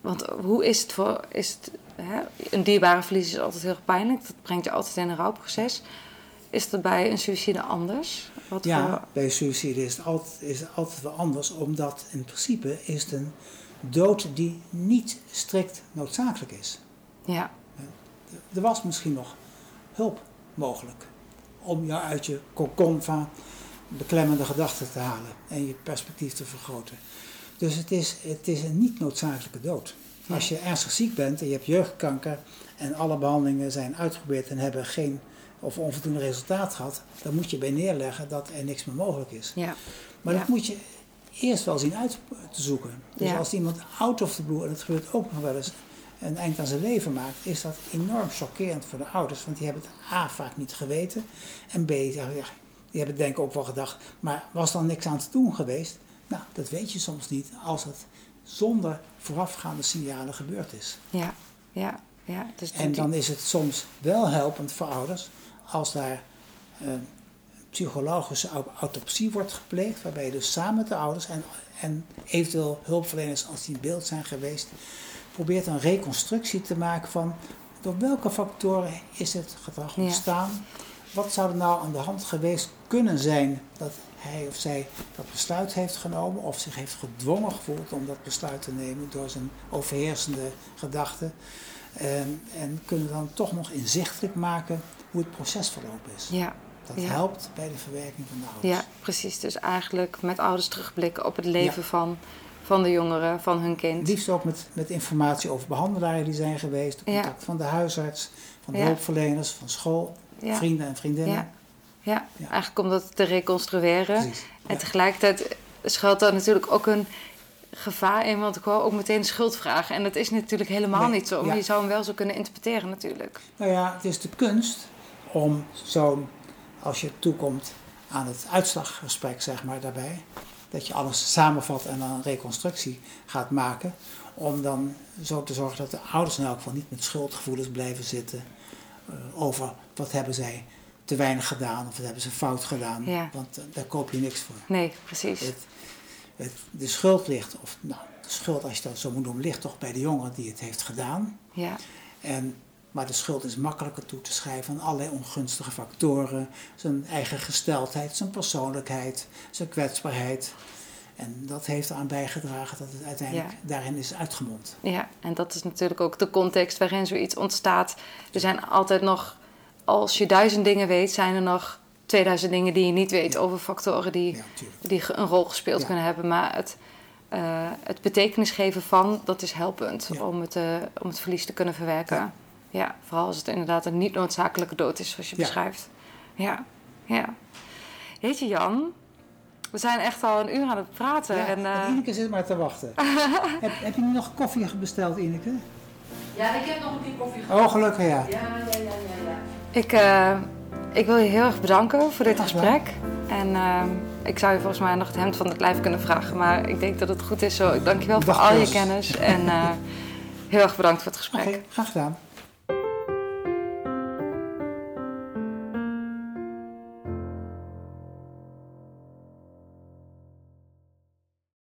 Speaker 2: want hoe is het voor. Is het, hè, een dierbare verlies is altijd heel pijnlijk. Dat brengt je altijd in een rouwproces. Is dat bij een suïcide anders? Wat
Speaker 3: Ja,
Speaker 2: voor-
Speaker 3: bij suïcide is het, altijd, is het altijd wel anders, omdat in principe is het een dood die niet strikt noodzakelijk is.
Speaker 2: ja,
Speaker 3: Er was misschien nog hulp mogelijk om jou uit je van beklemmende gedachten te halen en je perspectief te vergroten. Dus het is, het is een niet noodzakelijke dood. Als je ernstig ziek bent en je hebt jeugdkanker en alle behandelingen zijn uitgeprobeerd en hebben geen of onvoldoende resultaat gehad, dan moet je bij neerleggen dat er niks meer mogelijk is.
Speaker 2: ja,
Speaker 3: Maar
Speaker 2: Ja.
Speaker 3: dat moet je eerst wel zien uit te zoeken. Dus
Speaker 2: Ja.
Speaker 3: als iemand out of the blue, en dat gebeurt ook nog wel eens, een eind aan zijn leven maakt, is dat enorm chockerend voor de ouders. Want die hebben het A vaak niet geweten. En B, ja, die hebben denk ik ook wel gedacht, maar was dan niks aan te doen geweest? Nou, dat weet je soms niet als het zonder voorafgaande signalen gebeurd is.
Speaker 2: Ja, ja, ja. Dus
Speaker 3: En dan is het soms wel helpend voor ouders als daar een psychologische au- autopsie wordt gepleegd, waarbij je dus samen met de ouders en, en eventueel hulpverleners als die in beeld zijn geweest, probeert een reconstructie te maken van door welke factoren is het gedrag
Speaker 2: Ja.
Speaker 3: ontstaan. Wat zou er nou aan de hand geweest kunnen zijn dat hij of zij dat besluit heeft genomen of zich heeft gedwongen gevoeld om dat besluit te nemen door zijn overheersende gedachten. En, en kunnen dan toch nog inzichtelijk maken hoe het proces verlopen is.
Speaker 2: Ja,
Speaker 3: Dat
Speaker 2: ja.
Speaker 3: helpt bij de verwerking van de ouders.
Speaker 2: ja, precies. Dus eigenlijk met ouders terugblikken op het leven van, van de jongeren, van hun kind.
Speaker 3: Liefst ook met, met informatie over behandelaren die zijn geweest, de
Speaker 2: Ja.
Speaker 3: contact van de huisarts, van de hulpverleners, van school, vrienden en vriendinnen.
Speaker 2: Ja. Eigenlijk om dat te reconstrueren.
Speaker 3: Precies.
Speaker 2: En tegelijkertijd schuilt daar natuurlijk ook een gevaar in, want ik hoor ook meteen schuldvragen. En dat is natuurlijk helemaal
Speaker 3: Nee,
Speaker 2: niet zo. Maar je zou hem wel zo kunnen interpreteren natuurlijk.
Speaker 3: Nou ja, het is de kunst om zo'n, als je toekomt aan het uitslaggesprek, zeg maar, daarbij, dat je alles samenvat en dan een reconstructie gaat maken, om dan zo te zorgen dat de ouders in elk geval niet met schuldgevoelens blijven zitten eh, over wat hebben zij te weinig gedaan of wat hebben ze fout gedaan,
Speaker 2: Ja.
Speaker 3: want eh, daar koop je niks voor.
Speaker 2: Nee, precies.
Speaker 3: Het, het, de schuld ligt, of nou, de schuld als je dat zo moet noemen, ligt toch bij de jongen die het heeft gedaan.
Speaker 2: Ja,
Speaker 3: En, maar de schuld is makkelijker toe te schrijven aan allerlei ongunstige factoren. Zijn eigen gesteldheid, zijn persoonlijkheid, zijn kwetsbaarheid. En dat heeft eraan bijgedragen dat het uiteindelijk
Speaker 2: Ja.
Speaker 3: daarin is uitgemond.
Speaker 2: ja, en dat is natuurlijk ook de context waarin zoiets ontstaat. Er zijn altijd nog, als je duizend dingen weet, zijn er nog 2000 dingen die je niet weet
Speaker 3: Ja.
Speaker 2: over factoren die,
Speaker 3: Ja,
Speaker 2: die een rol gespeeld kunnen hebben. Maar het, eh, het betekenis geven van, dat is helpend om, het, eh, om het verlies te kunnen verwerken.
Speaker 3: Ja.
Speaker 2: Vooral als het inderdaad een niet noodzakelijke dood is, zoals je
Speaker 3: Ja.
Speaker 2: beschrijft. Ja, ja. Weet je Jan, we zijn echt al een uur aan het praten.
Speaker 3: Ja,
Speaker 2: en, eh,
Speaker 3: en Ineke zit maar te wachten. *laughs* heb, heb je nu nog koffie besteld, Ineke?
Speaker 4: Ja, ik heb nog een keer koffie
Speaker 3: Oh, gelukkig ja.
Speaker 4: Ja, ja, ja, ja, ja.
Speaker 2: ik, eh, ik wil je heel erg bedanken voor dit gesprek. En eh, ik zou je volgens mij nog het hemd van het lijf kunnen vragen. Maar ik denk dat het goed is zo. Ik dank je wel voor al je
Speaker 3: Jos.
Speaker 2: kennis. En eh, heel erg bedankt voor het
Speaker 3: Oké,
Speaker 2: gesprek.
Speaker 3: graag gedaan.